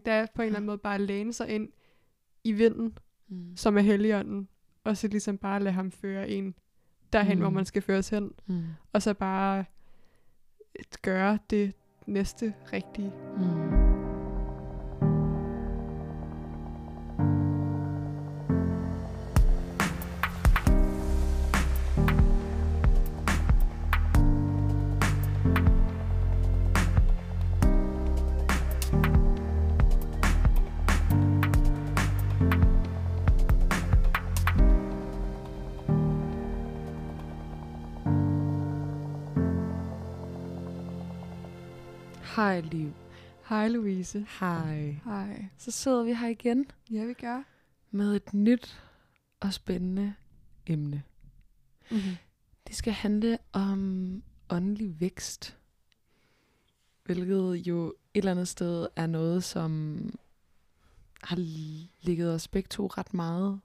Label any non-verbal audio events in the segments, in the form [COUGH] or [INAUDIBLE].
Det er på en eller anden måde bare at læne sig ind i vinden, Mm. som er helligånden, og så ligesom bare lade ham føre en derhen, mm. hvor man skal føres hen, Mm. og så bare gøre det næste rigtige. Mm. Hej Liv. Hej Louise. Hej. Hej. Så sidder vi her igen Ja, vi gør. med et nyt og spændende emne. Mm-hmm. Det skal handle om åndelig vækst. Hvilket jo et eller andet sted er noget, som har ligget os begge to ret meget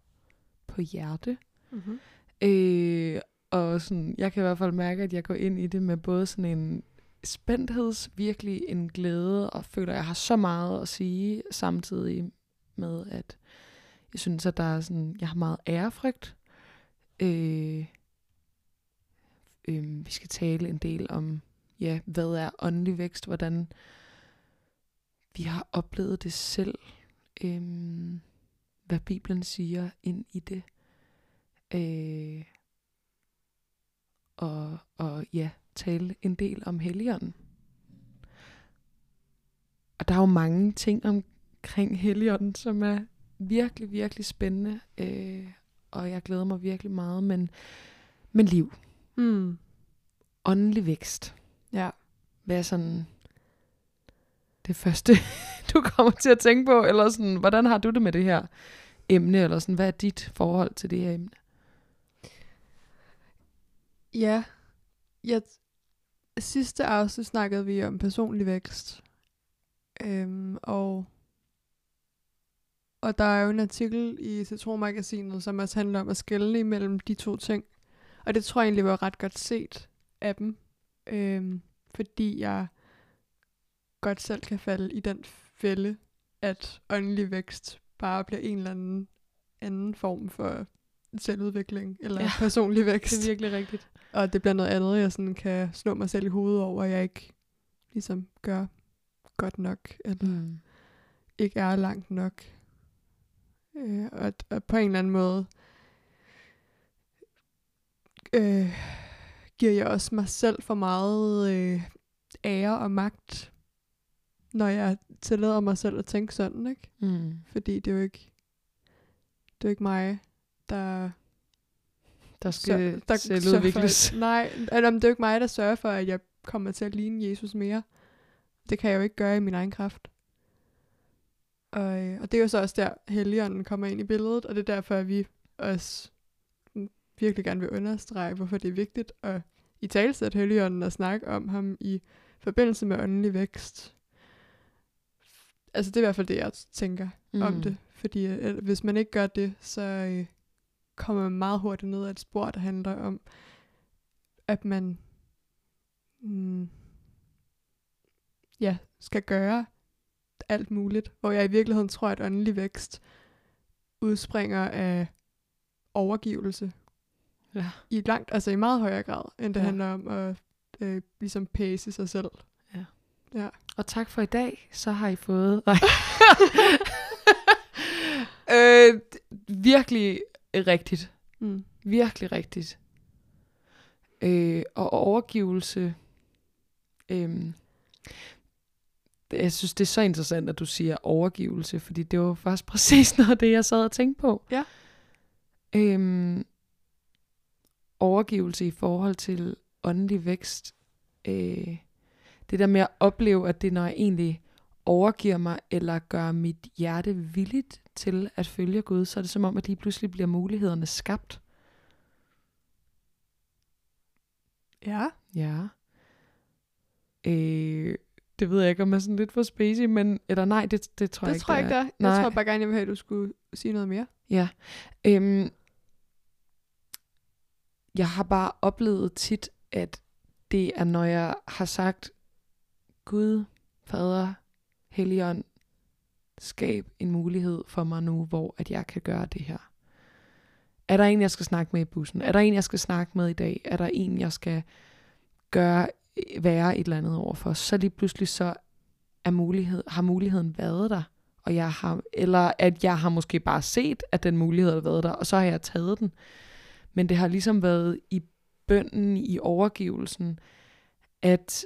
på hjerte. Mm-hmm. Øh, og sådan, jeg kan i hvert fald mærke, at jeg går ind i det med både sådan en spændtheds, virkelig en glæde, og føler, at jeg har så meget at sige, samtidig med, at jeg synes, at der er sådan, jeg har meget ærefrygt. Øh, øh, vi skal tale en del om, ja, hvad er åndelig vækst, hvordan vi har oplevet det selv, øh, hvad Bibelen siger ind i det. Øh, og, og ja, tale en del om Helligånden. Og der er jo mange ting omkring Helligånden, som er virkelig, virkelig spændende. Øh, og jeg glæder mig virkelig meget. Men, men liv, Mm. åndelig vækst. Ja. Hvad er sådan det første, [LAUGHS] du kommer til at tænke på? Eller sådan, hvordan har du det med det her emne? Eller sådan, hvad er dit forhold til det her emne? Ja. Jeg, sidste afsnit snakkede vi om personlig vækst. Øhm, og, og der er jo en artikel i Citron-magasinet, som også handler om at skelne imellem de to ting. Og det tror jeg egentlig var ret godt set af dem. Øhm, fordi jeg godt selv kan falde i den fælde, at åndelig vækst bare bliver en eller anden anden form for selvudvikling eller ja, personlig vækst. Det er virkelig rigtigt. Og det bliver noget andet, jeg sådan kan slå mig selv i hovedet over, at jeg ikke ligesom gør godt nok, eller mm. Ikke er langt nok. Øh, og, og på en eller anden måde øh, giver jeg også mig selv for meget øh, ære og magt, når jeg tillader mig selv at tænke sådan, ikke? Mm. Fordi det er jo ikke, det er jo ikke mig, der Der skal der selv sørger udvikles. For, [LAUGHS] nej, eller, det er jo ikke mig, der sørger for, at jeg kommer til at ligne Jesus mere. Det kan jeg jo ikke gøre i min egen kraft. Og, øh, og det er jo så også der, Helligånden kommer ind i billedet, og det er derfor, at vi også virkelig gerne vil understrege, hvorfor det er vigtigt at i talsætte Helligånden og snakke om ham i forbindelse med åndelig vækst. Altså det er i hvert fald det, jeg tænker mm. om det. Fordi øh, hvis man ikke gør det, så øh, kommer meget hurtigt ned ad et spor, der handler om, at man mm, ja, skal gøre alt muligt. Hvor jeg i virkeligheden tror, at åndelig vækst udspringer af overgivelse. Ja. I langt, altså i meget højere grad, end det Ja. handler om at øh, ligesom pace sig selv. Ja. Ja. Og tak for i dag, så har I fået... [LAUGHS] Øh, virkelig rigtigt. Mm. Virkelig rigtigt. Øh, og overgivelse... Øh, jeg synes, det er så interessant, at du siger overgivelse, fordi det var faktisk [LAUGHS] præcis noget af det, jeg sad og tænkte på. Ja. Øhm, overgivelse i forhold til åndelig vækst. Øh, det der med at opleve, at det når jeg egentlig overgiver mig, eller gør mit hjerte villigt til at følge Gud, så er det som om, at lige pludselig bliver mulighederne skabt. Ja. Ja. Øh, det ved jeg ikke, om jeg er sådan lidt for spacey, men... Eller nej, det, det tror jeg Det ikke, tror jeg ikke, der. er. Nej. Jeg tror bare gerne, jeg vil have, at du skulle sige noget mere. Ja. Øhm, jeg har bare oplevet tit, at det er, når jeg har sagt, Gud, Fader, Helligånd, skab en mulighed for mig nu, hvor at jeg kan gøre det her. Er der en, jeg skal snakke med i bussen? Er der en, jeg skal snakke med i dag? Er der en, jeg skal gøre, være et eller andet overfor? Så lige pludselig så er mulighed, har muligheden været der, og jeg har, eller at jeg har måske bare set, at den mulighed har været der, og så har jeg taget den. Men det har ligesom været i bønden, i overgivelsen, at,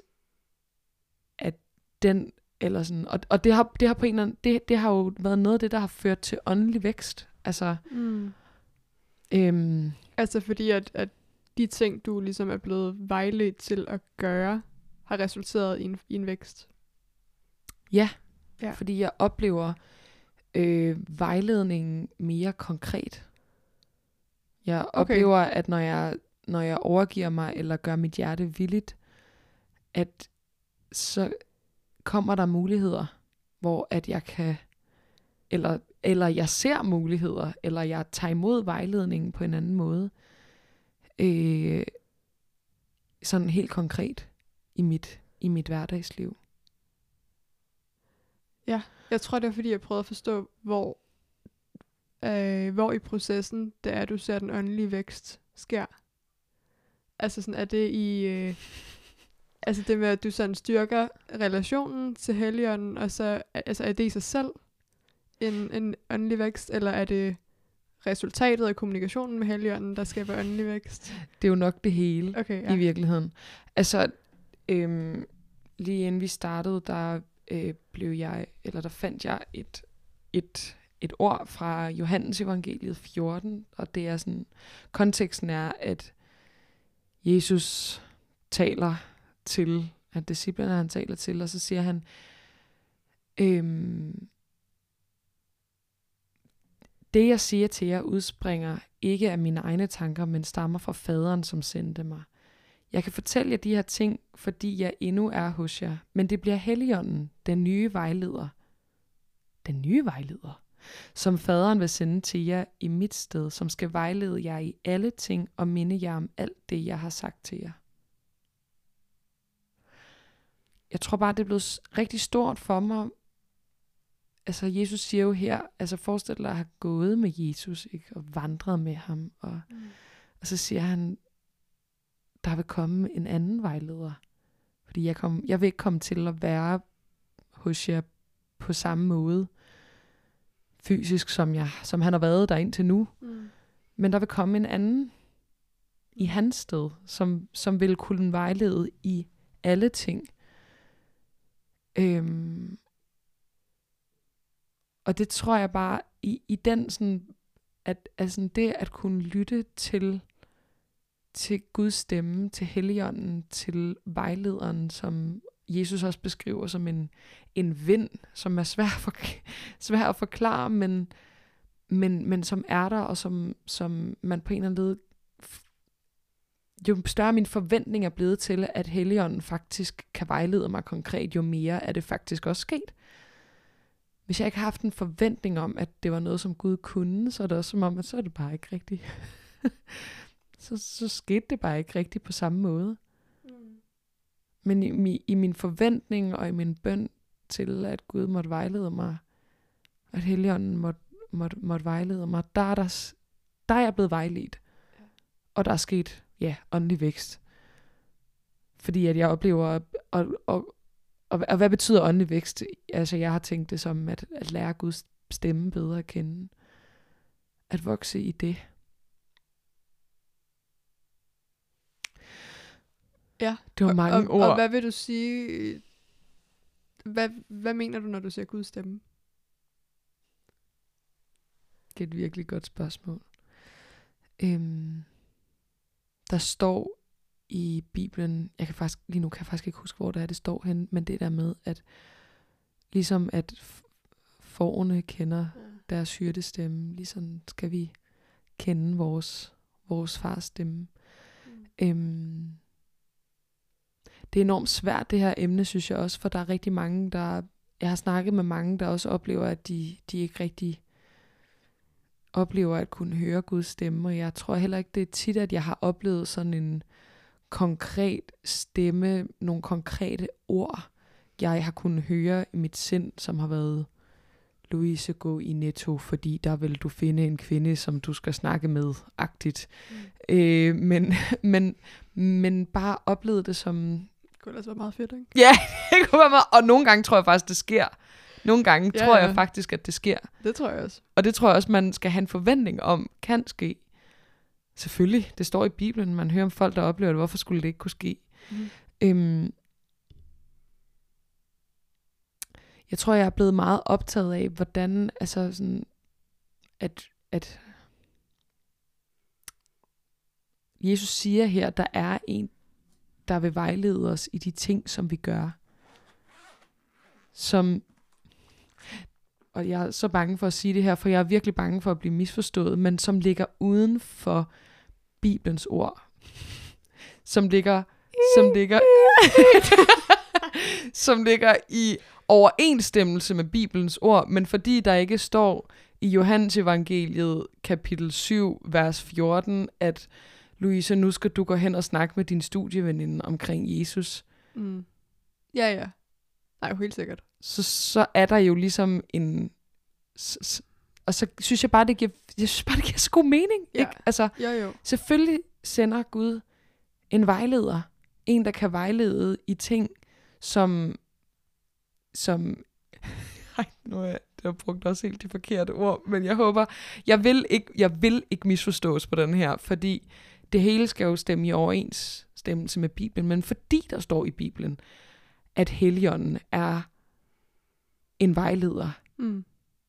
at den, eller sådan, og, og det, har, det har på en eller anden, det, det har jo været noget af det, der har ført til åndelig vækst. Altså, Mm. øhm, Altså fordi, at, at de ting, du ligesom er blevet vejledt til at gøre, har resulteret i en, i en vækst. Ja, Ja. fordi jeg oplever øh, vejledningen mere konkret. Jeg Okay. oplever, at når jeg, når jeg overgiver mig, eller gør mit hjerte villigt, at så kommer der muligheder, hvor at jeg kan, eller, eller jeg ser muligheder, eller jeg tager imod vejledningen på en anden måde. Øh, sådan helt konkret i mit, i mit hverdagsliv. Ja, Jeg tror, det er fordi, jeg prøvede at forstå, hvor, øh, hvor i processen det er, du ser den åndelige vækst sker. Altså sådan, er det i... Øh, altså det med, at du sådan styrker relationen til Helligånden, og så altså er det i sig selv en, en åndelig vækst, eller er det resultatet af kommunikationen med Helligånden, der skaber åndelig vækst? Det er jo nok det hele. Okay, ja. i virkeligheden. Altså, øhm, lige inden vi startede, der øh, blev jeg, eller der fandt jeg et, et, et ord fra Johannes evangeliet 14, og det er sådan, konteksten er, at Jesus taler til, at disciplerne han taler til, og så siger han, øhm, det jeg siger til jer udspringer ikke af mine egne tanker, men stammer fra faderen, som sendte mig. Jeg kan fortælle jer de her ting, fordi jeg endnu er hos jer, men det bliver Helligånden, den nye vejleder. Den nye vejleder, som faderen vil sende til jer i mit sted, som skal vejlede jer i alle ting og minde jer om alt det, jeg har sagt til jer. Jeg tror bare, det er blevet rigtig stort for mig. Altså, Jesus siger jo her, altså forestil dig at have gået med Jesus, ikke? og vandret med ham, og Mm. og så siger han, der vil komme en anden vejleder. Fordi jeg, kom, jeg vil ikke komme til at være hos jer på samme måde fysisk, som, jeg, som han har været der indtil nu. Mm. Men der vil komme en anden i hans sted, som, som vil kunne vejlede i alle ting. Øhm, og det tror jeg bare, i, i den sådan, at altså det at kunne lytte til, til Guds stemme, til Helligånden, til vejlederen, som Jesus også beskriver som en, en vind, som er svær at, for, svær at forklare, men, men, men som er der, og som, som man på en eller anden led, jo større min forventning er blevet til, at Helligånden faktisk kan vejlede mig konkret, jo mere er det faktisk også sket. Hvis jeg ikke har haft en forventning om, at det var noget, som Gud kunne, så er det også som om, at så er det bare ikke rigtigt. [LAUGHS] så, så skete det bare ikke rigtigt på samme måde. Mm. Men i, mi- i min forventning og i min bøn til, at Gud måtte vejlede mig, at Helligånden måtte, måtte, måtte vejlede mig, der er, der, der er jeg blevet vejledt. Ja. Og der er sket, ja, åndelig vækst. Fordi at jeg oplever, og, og, og, og hvad betyder åndelig vækst? Altså jeg har tænkt det som at, at lære Guds stemme bedre at kende. At vokse i det. Ja. Det var mange og, ord. Og hvad vil du sige... Hvad, hvad mener du, når du siger Guds stemme? Det er et virkelig godt spørgsmål. Øhm, der står i Bibelen, jeg kan faktisk, lige nu kan jeg faktisk ikke huske, hvor det er, det står hen, men det der med, at ligesom at f- fårene kender deres hyrdestemme, ligesom skal vi kende vores, vores fars stemme. Mm. Øhm, det er enormt svært, det her emne, synes jeg også, for der er rigtig mange, der... Jeg har snakket med mange, der også oplever, at de, de ikke rigtig oplever at kunne høre Guds stemme, og jeg tror heller ikke, det er tit, at jeg har oplevet sådan en konkret stemme, nogle konkrete ord, jeg har kunnet høre i mit sind, som har været Louise, gå i netto, fordi der vil du finde en kvinde, som du skal snakke med, agtigt. Mm. Øh, men, [LAUGHS] men, men bare oplevede det som, Det kunne ellers være meget fedt, ikke? ja, [LAUGHS] det kunne være meget, og nogle gange tror jeg faktisk, det sker. Nogle gange Ja, tror ja. jeg faktisk, at det sker. Det tror jeg også. Og det tror jeg også, man skal have en forventning om, kan ske. Selvfølgelig, det står i Bibelen, man hører om folk, der oplever det. Hvorfor skulle det ikke kunne ske? Mm. Øhm, jeg tror, jeg er blevet meget optaget af, hvordan, altså sådan, at, at Jesus siger her, der er en, der vil vejlede os i de ting, som vi gør. Som, og jeg er så bange for at sige det her, for jeg er virkelig bange for at blive misforstået, men som ligger uden for Bibelens ord. Som ligger, som ligger, [LAUGHS] som ligger i overensstemmelse med Bibelens ord, men fordi der ikke står i Johannes evangeliet kapitel 7, vers 14, at Louise, nu skal du gå hen og snakke med din studieveninde omkring Jesus, Mm. Ja, ja. Nej, helt sikkert. så, så er der jo ligesom en... S- s- og så synes jeg bare, det giver, jeg synes bare, det giver så god mening. Ja. Ikke? Altså, Jo, jo. selvfølgelig sender Gud en vejleder. En, der kan vejlede i ting, som... som [LAUGHS] ej, nu er jeg, har brugt også helt de forkerte ord, men jeg håber, jeg vil ikke, jeg vil ikke misforstås på den her, fordi det hele skal jo stemme i overensstemmelse med Bibelen, men fordi der står i Bibelen, at Helligånden er en vejleder. Mm.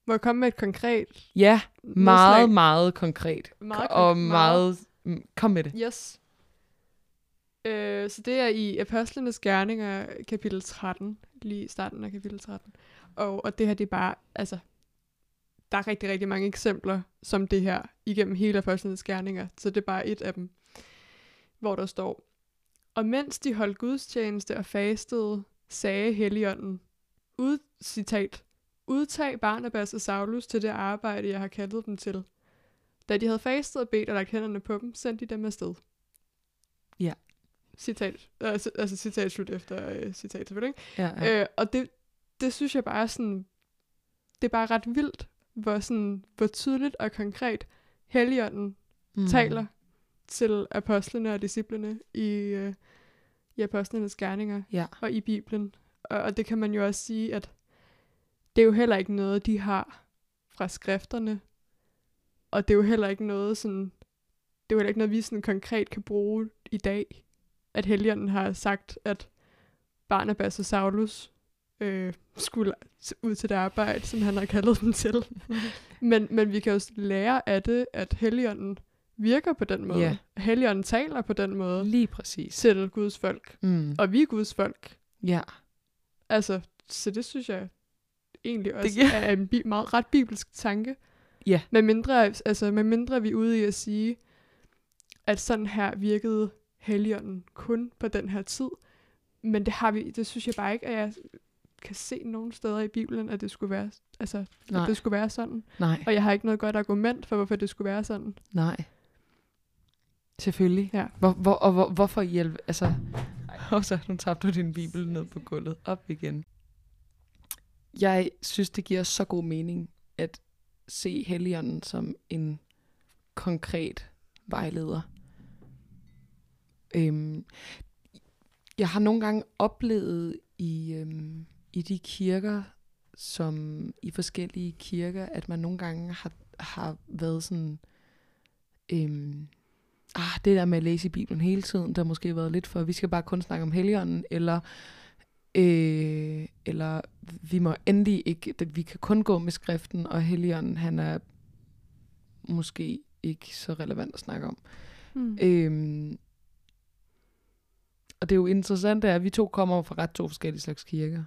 Må jeg komme med et konkret Ja, nedslag? meget, meget konkret. Meget og konk- meget, mm, kom med det. Yes. Øh, så det er i Apostlenes Gerninger, kapitel 13, lige i starten af kapitel 13. Og, og det her, det er bare, altså, der er rigtig, rigtig mange eksempler som det her, igennem hele Apostlenes Gerninger, så det er bare et af dem, hvor der står, og mens de holdt gudstjeneste og fastede, sagde Helligånden, ud, citat, udtag Barnabas og Saulus til det arbejde, jeg har kaldet dem til. Da de havde fastet og bedt og lagt hænderne på dem, sendte de dem afsted. Ja. Citat, altså, altså citat slut efter øh, citat selvfølgelig. Ja, Ja. Øh, og det, det synes jeg bare sådan, det er bare ret vildt, hvor, sådan, hvor tydeligt og konkret Helligånden mm. taler til apostlene og disciplene i, øh, i apostlenes gerninger Ja. og i Bibelen. Og, og det kan man jo også sige, at det er jo heller ikke noget, de har fra skrifterne. Og det er jo heller ikke noget sådan, det er jo heller ikke noget, vi sådan konkret kan bruge i dag. At Helligånden har sagt, at Barnabas og Saulus øh, skulle ud til det arbejde, som han har kaldet dem til. [LAUGHS] men, men vi kan jo lære af det, at Helligånden virker på den måde. Ja. Helligånden taler på den måde Lige præcis. til Guds folk. Mm. Og vi er Guds folk. Ja. Altså, så det synes jeg egentlig også giver- er en bi- meget ret bibelsk tanke. Ja. Med mindre, altså, med mindre vi er ude i at sige, at sådan her virkede Helligånden kun på den her tid. Men det har vi, det synes jeg bare ikke, at jeg kan se nogen steder i Bibelen, at det skulle være, altså, Nej. at det skulle være sådan. Nej. Og jeg har ikke noget godt argument for, hvorfor det skulle være sådan. Nej. Selvfølgelig. Ja. Hvor, hvor, og hvor, hvorfor hjælpe? Altså, og så nu tabte du din bibel ned på gulvet. Op igen. Jeg synes, det giver så god mening at se Helligånden som en konkret vejleder. Øhm, jeg har nogle gange oplevet i, øhm, i de kirker, som i forskellige kirker, at man nogle gange har, har været sådan, øhm, ah, det der med at læse i Bibelen hele tiden, der har måske været lidt for, vi skal bare kun snakke om Helligånden, eller, øh, eller vi må endelig ikke, vi kan kun gå med skriften, og Helligånden, han er måske ikke så relevant at snakke om. Mm. Øhm, og det er jo interessant, er, at vi to kommer fra ret to forskellige slags kirker,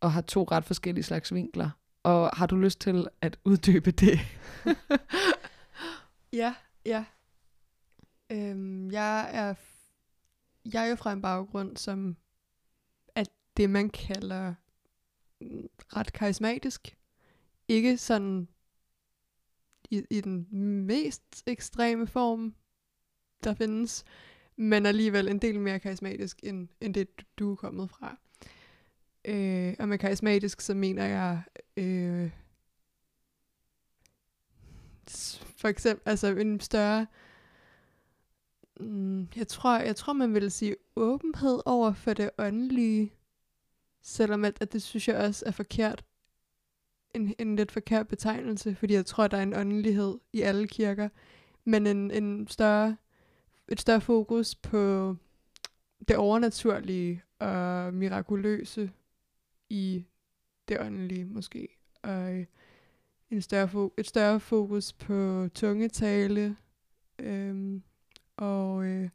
og har to ret forskellige slags vinkler. Og har du lyst til at uddybe det? [LAUGHS] Ja, ja. Øhm, jeg er jeg er jo fra en baggrund, som er det, man kalder mm, ret karismatisk. Ikke sådan i, i den mest ekstreme form, der findes, men alligevel en del mere karismatisk, end, end det, du- du er kommet fra. Øh, og med karismatisk, så mener jeg øh, For eksempel, altså en større, mm, jeg tror, jeg tror man ville sige åbenhed over for det åndelige, selvom at, at det synes jeg også er forkert, en, en lidt forkert betegnelse, fordi jeg tror, der er en åndelighed i alle kirker, men en, en større, et større fokus på det overnaturlige og mirakuløse i det åndelige måske. Og en større fo- et større fokus på tungetale øhm, og, øh,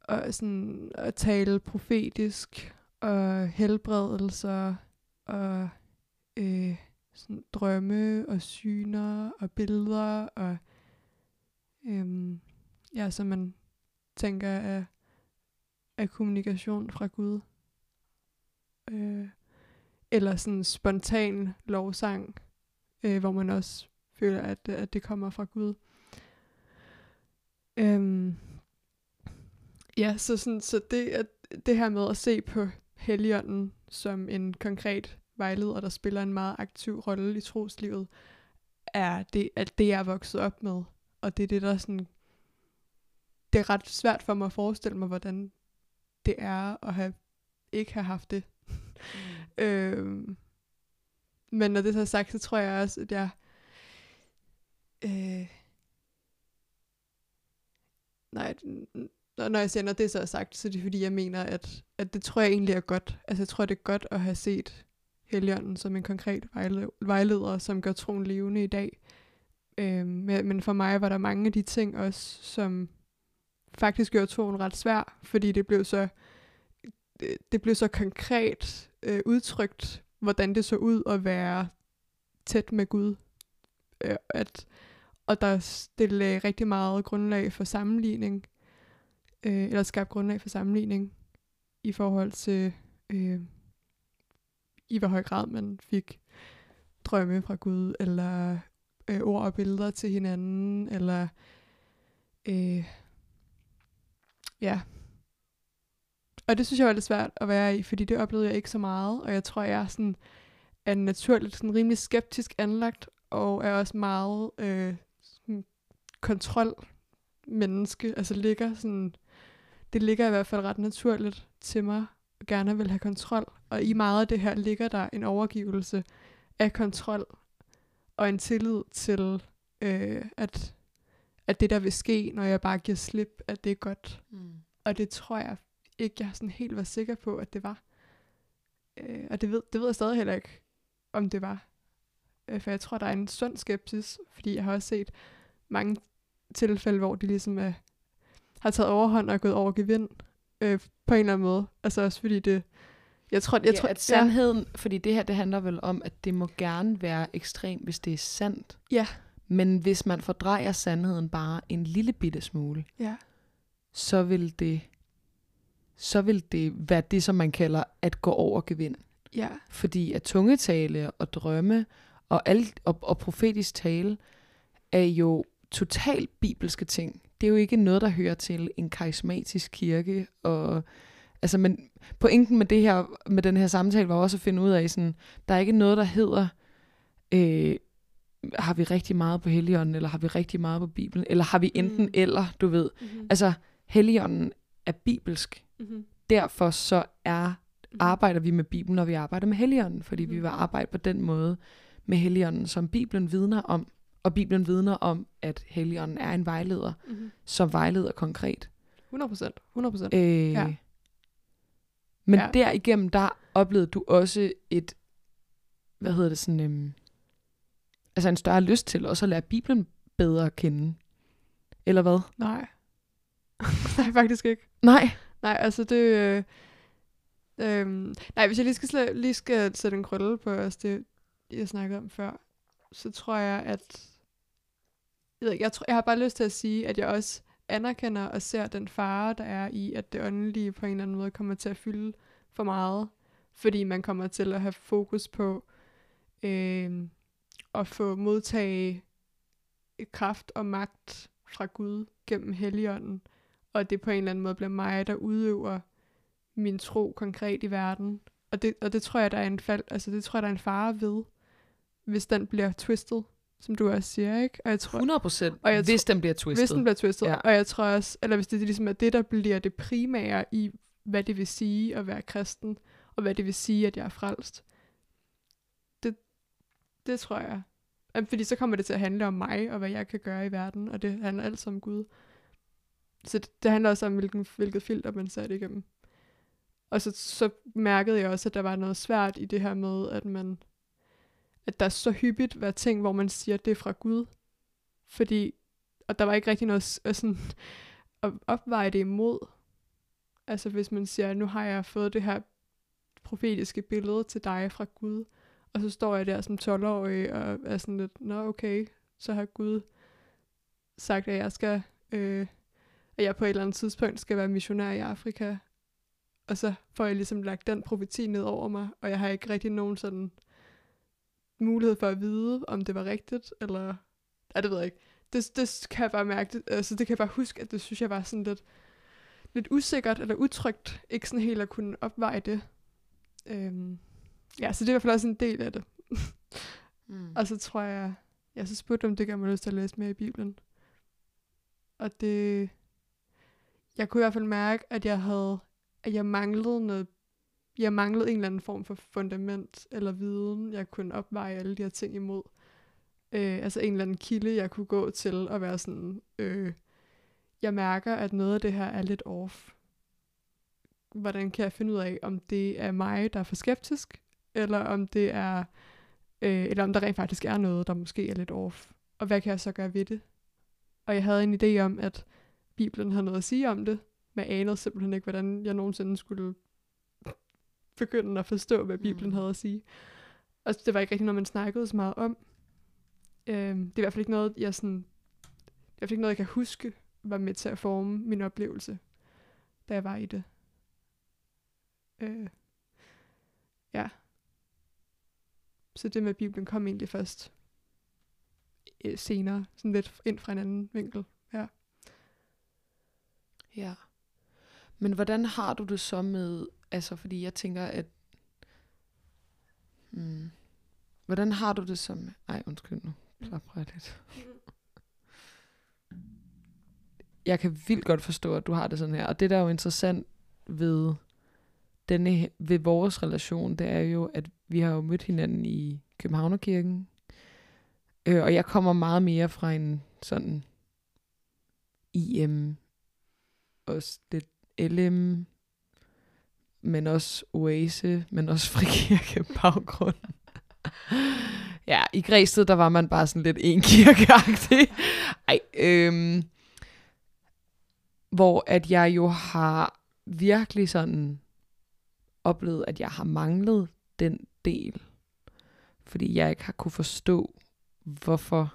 og sådan at tale profetisk og helbredelser og øh, sådan drømme og syner og billeder og øh, ja, så man tænker af, af kommunikation fra Gud. Øh, eller sådan spontan lovsang, øh, hvor man også føler, at, at det kommer fra Gud. Øhm, ja, så, sådan, så det, at, det her med at se på Helligånden som en konkret vejleder, der spiller en meget aktiv rolle i troslivet, er det, at det jeg er vokset op med. Og det er det, der sådan... Det er ret svært for mig at forestille mig, hvordan det er at have, ikke have haft det. Mm. [LAUGHS] øhm, men når det så er sagt, så tror jeg også, at jeg... Øh, nej, når jeg siger, når det så er sagt, så er det fordi, jeg mener, at, at det tror jeg egentlig er godt. Altså jeg tror, det er godt at have set Helligånden som en konkret vejleder, som gør troen levende i dag. Øhm, men for mig var der mange af de ting også, som faktisk gjorde troen ret svær, fordi det blev så, det blev så konkret øh, udtrykt, hvordan det så ud at være tæt med Gud. Øh, at, og der det lagde øh, rigtig meget grundlag for sammenligning, øh, eller skabte grundlag for sammenligning i forhold til øh, i hvor høj grad man fik drømme fra Gud, eller øh, ord og billeder til hinanden, eller øh, ja. Og det synes jeg var lidt svært at være i, fordi det oplevede jeg ikke så meget, og jeg tror, jeg er sådan er naturligt sådan rimelig skeptisk anlagt, og er også meget øh, kontrol menneske, altså ligger sådan, det ligger i hvert fald ret naturligt til mig gerne vil have kontrol. Og i meget af det her ligger der en overgivelse af kontrol og en tillid til, øh, at, at det der vil ske, når jeg bare giver slip, at det er godt. Mm. Og det tror jeg ikke, jeg sådan helt var sikker på, at det var. Øh, og det ved, det ved jeg stadig heller ikke, om det var. Øh, for jeg tror, der er en sund skepsis, fordi jeg har også set mange tilfælde, hvor de ligesom er, har taget overhånd og gået over gevind øh, på en eller anden måde. Altså også fordi det... Jeg tror, jeg ja, tror, at sandheden, ja. fordi det her, det handler vel om, at det må gerne være ekstremt, hvis det er sandt. Ja. Men hvis man fordrejer sandheden bare en lille bitte smule, ja. så vil det så vil det være det, som man kalder at gå over gevind. Ja. Fordi at tungetale og drømme og, alt, og, og profetisk tale er jo totalt bibelske ting det er jo ikke noget, der hører til en karismatisk kirke. Og, altså, men pointen med, det her, med den her samtale var også at finde ud af, sådan, der er ikke noget, der hedder, øh, har vi rigtig meget på Helligånden, eller har vi rigtig meget på Bibelen, eller har vi enten mm. eller, du ved. Mm-hmm. Altså, Helligånden er bibelsk. Mm-hmm. Derfor så er mm-hmm. arbejder vi med Bibelen, når vi arbejder med Helligånden, fordi mm-hmm. vi vil arbejde på den måde med Helligånden, som Bibelen vidner om. Og Bibelen vidner om, at Helligånden er en vejleder, mm-hmm. som vejleder konkret. 100 procent. 100 procent. Øh, ja. Men ja. derigennem, der oplevede du også et, hvad hedder det sådan, øhm, altså en større lyst til også at lære Bibelen bedre at kende. Eller hvad? Nej. [LAUGHS] Nej, faktisk ikke. Nej. Nej, altså det... Øh, øh, nej, hvis jeg lige skal, lige skal sætte en krølle på os, det jeg snakkede om før, så tror jeg, at jeg, jeg, tror, jeg har bare lyst til at sige, at jeg også anerkender og ser den fare, der er i, at det åndelige på en eller anden måde kommer til at fylde for meget, fordi man kommer til at have fokus på øh, at få modtage kraft og magt fra Gud gennem Helligånden, og det på en eller anden måde bliver mig, der udøver min tro konkret i verden. Og det, og det tror jeg, der er en fald, altså det tror jeg, der er en fare ved, hvis den bliver twistet som du også siger, ikke? Og jeg tror, 100 procent, hvis den bliver twistet. hvis den bliver twistet, Ja. og jeg tror også, eller hvis det ligesom er det, der bliver det primære i, hvad det vil sige at være kristen, og hvad det vil sige, at jeg er frelst. Det, det tror jeg. Fordi så kommer det til at handle om mig, og hvad jeg kan gøre i verden, og det handler alt om Gud. Så det, det handler også om, hvilken, hvilket filter man det igennem. Og så, så mærkede jeg også, at der var noget svært i det her med, at man at der så hyppigt var ting, hvor man siger, at det er fra Gud. Fordi, og der var ikke rigtig noget at øh, sådan, [LAUGHS] at opveje det imod. Altså hvis man siger, nu har jeg fået det her profetiske billede til dig fra Gud, og så står jeg der som 12-årig og er sådan lidt, nå okay, så har Gud sagt, at jeg skal, øh, at jeg på et eller andet tidspunkt skal være missionær i Afrika. Og så får jeg ligesom lagt den profeti ned over mig, og jeg har ikke rigtig nogen sådan mulighed for at vide, om det var rigtigt, eller... Ja, det ved jeg ikke. Det, det kan jeg bare mærke, det, altså det kan jeg bare huske, at det synes jeg var sådan lidt, lidt usikkert eller utrygt, ikke sådan helt at kunne opveje det. Øhm, ja, så det er i hvert fald også en del af det. Mm. Og så tror jeg, jeg så spurgte om det gav mig lyst til at læse mere i Bibelen. Og det, jeg kunne i hvert fald mærke, at jeg havde, at jeg manglede noget, jeg manglede en eller anden form for fundament eller viden, jeg kunne opveje alle de her ting imod. Øh, altså en eller anden kilde, jeg kunne gå til og være sådan, øh, jeg mærker, at noget af det her er lidt off. Hvordan kan jeg finde ud af, om det er mig, der er for skeptisk, eller om det er øh, eller om der rent faktisk er noget, der måske er lidt off. Og hvad kan jeg så gøre ved det? Og jeg havde en idé om, at Bibelen havde noget at sige om det, men jeg anede simpelthen ikke, hvordan jeg nogensinde skulle begynde at forstå, hvad Bibelen Mm. havde at sige. Og det var ikke rigtig noget, man snakkede så meget om. Øhm, det er i hvert fald ikke noget, jeg sådan, det er i hvert fald ikke noget, jeg kan huske, var med til at forme min oplevelse, da jeg var i det. Øh, ja. Så det med Bibelen kom egentlig først øh, senere, sådan lidt ind fra en anden vinkel. Ja. Ja. Men hvordan har du det så med, altså fordi jeg tænker, at, hmm, hvordan har du det som, ej undskyld nu, klapper jeg lidt. Jeg kan vildt godt forstå, at du har det sådan her, og det der er jo interessant ved denne, ved vores relation, det er jo, at vi har jo mødt hinanden i Københavnerkirken, øh, og jeg kommer meget mere fra en sådan IM, også lidt LM, men også Oase, men også [LAUGHS] frikirke baggrund. ja, i Græsted, der var man bare sådan lidt en kirkeagtig. Ej, øhm, hvor at jeg jo har virkelig sådan oplevet, at jeg har manglet den del. Fordi jeg ikke har kunne forstå, hvorfor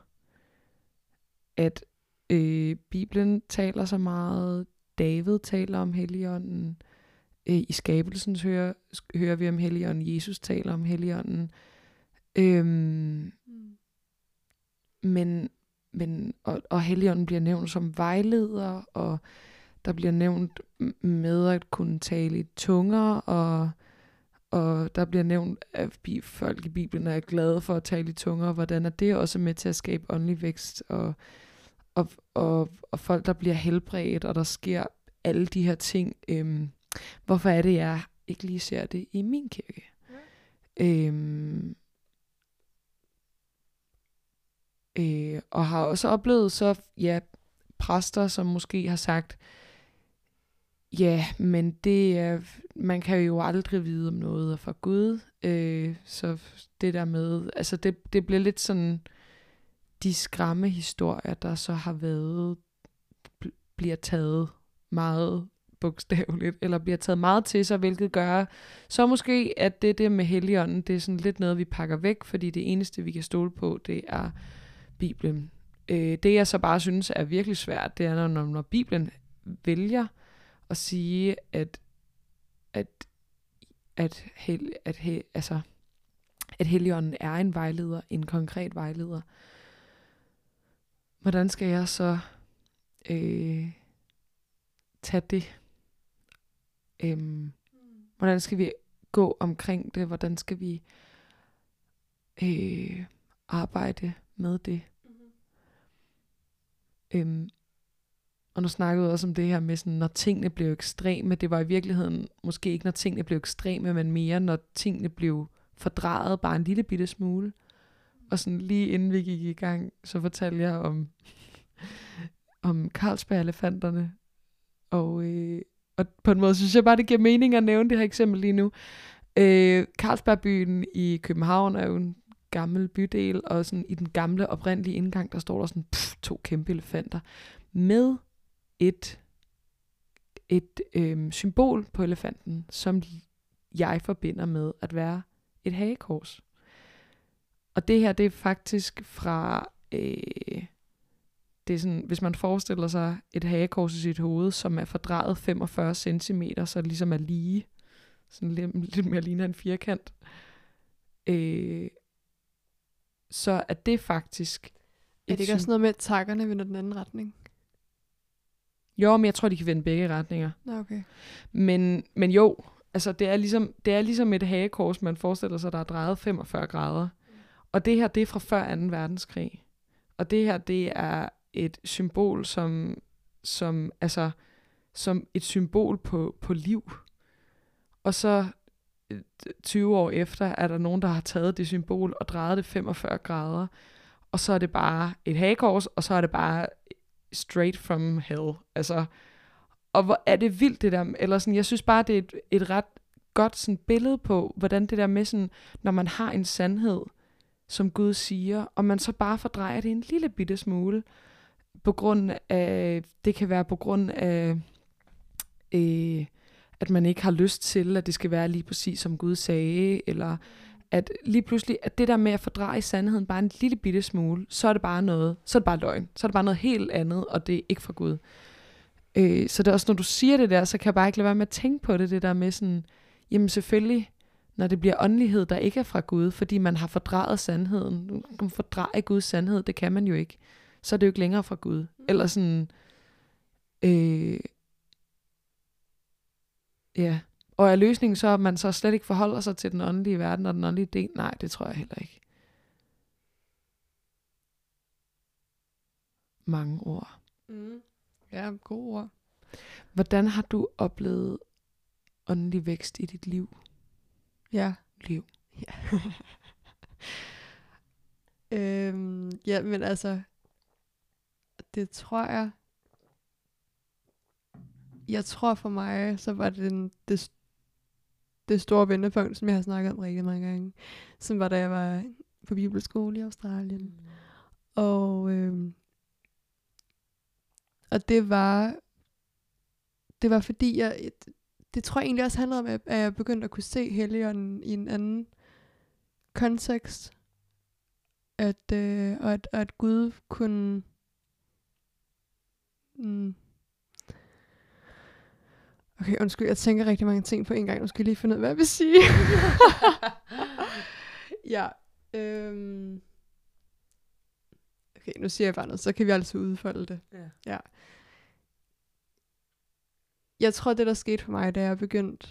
at øh, Bibelen taler så meget, David taler om Helligånden, øh, Øh, i skabelsen hører, hører vi om Helligånden, Jesus taler om Helligånden, øhm, men, men og, og Helligånden bliver nævnt som vejleder, og der bliver nævnt med at kunne tale i tunger, og, og der bliver nævnt, at folk i Bibelen er glade for at tale i tunger, og hvordan er det også med til at skabe åndelig vækst, og, og, og, og folk, der bliver helbredt, og der sker alle de her ting. Øhm, hvorfor er det, jeg ikke lige ser det i min kirke? Øhm, øh, og har også oplevet så, ja, præster, som måske har sagt, ja, men det er, man kan jo aldrig vide, om noget er fra Gud. Øh, så det der med, altså det, det bliver lidt sådan, de skræmme historier, der så har været, bl- bliver taget meget bogstaveligt, eller bliver taget meget til sig, hvilket gør så måske, at det der med Helligånden, det er sådan lidt noget, vi pakker væk, fordi det eneste, vi kan stole på, det er Bibelen. Øh, det jeg så bare synes er virkelig svært, det er, når, når Bibelen vælger at sige, at at at, hel, at, he, altså, at Helligånden er en vejleder, en konkret vejleder. Hvordan skal jeg så øh, tage det? Øhm, hvordan skal vi gå omkring det? Hvordan skal vi øh, arbejde med det. Øhm, og nu snakkede vi også om det her med, sådan, når tingene blev ekstreme. Det var i virkeligheden måske ikke, når tingene blev ekstreme, men mere, når tingene blev fordrejet bare en lille bitte smule. Og sådan lige inden vi gik i gang, så fortalte jeg om, [LAUGHS] om Carlsberg-elefanterne. Og, øh, og på en måde synes jeg bare, det giver mening at nævne det her eksempel lige nu. Øh, Carlsbergbyen i København er jo en gammel bydel, og sådan i den gamle oprindelige indgang, der står der sådan pff, to kæmpe elefanter med et, et øh, symbol på elefanten, som jeg forbinder med at være et hagekors. Og det her, det er faktisk fra, øh, det er sådan, hvis man forestiller sig et hagekors i sit hoved, som er fordrejet 45 cm, så det ligesom er lige, sådan lidt, lidt mere ligner en firkant, øh, så er det faktisk... Er det ikke også noget med, at takkerne vender den anden retning? Jo, men jeg tror, de kan vende begge retninger. Okay. Men, men jo, altså det er, ligesom, det er ligesom et hagekors, man forestiller sig, der er drejet 45 grader. Og det her, det er fra før 2. verdenskrig. Og det her, det er et symbol, som, som, altså, som et symbol på, på liv. Og så øh, 20 år efter er der nogen, der har taget det symbol og drejet det 45 grader. Og så er det bare et hagekors, og så er det bare straight from hell. Altså, og hvor er det vildt det der, eller sådan, jeg synes bare, det er et, et ret godt sådan billede på, hvordan det der med sådan, når man har en sandhed, som Gud siger, og man så bare fordrejer det en lille bitte smule, på grund af, det kan være på grund af, øh, at man ikke har lyst til, at det skal være lige præcis som Gud sagde, eller at lige pludselig, at det der med at fordreje sandheden bare en lille bitte smule, så er det bare noget, så er det bare løgn, så er det bare noget helt andet, og det er ikke fra Gud. Øh, så det er også, når du siger det der, så kan jeg bare ikke lade være med at tænke på det, det der med sådan, jamen selvfølgelig, når det bliver åndelighed, der ikke er fra Gud, fordi man har fordrejet sandheden. Man kan fordreje Guds sandhed, det kan man jo ikke. Så er det jo ikke længere fra Gud. Eller sådan, øh, ja. Og er løsningen så, at man så slet ikke forholder sig til den åndelige verden og den åndelige del? Nej, det tror jeg heller ikke. Mange ord. Mm. Ja, gode ord. Hvordan har du oplevet åndelig vækst i dit liv? Ja. Liv. Ja. [LAUGHS] øhm, ja, men altså, det tror jeg, jeg tror for mig, så var det den, det, det store vendepunkt, som jeg har snakket om rigtig mange gange, som var da jeg var på bibelskole i Australien. Mm. Og, øhm, og det var, det var fordi, jeg, det tror jeg egentlig også handlede om, at jeg begyndte at kunne se Helligånden i en anden kontekst. At, øh, og at, og at Gud kunne... Mm, Okay, undskyld, jeg tænker rigtig mange ting på en gang. Nu skal jeg lige finde ud af, hvad jeg vil sige. [LAUGHS] ja. Øhm. Okay, nu siger jeg bare noget, så kan vi altså udfolde det. Ja. ja. Jeg tror, det der skete for mig, da jeg begyndte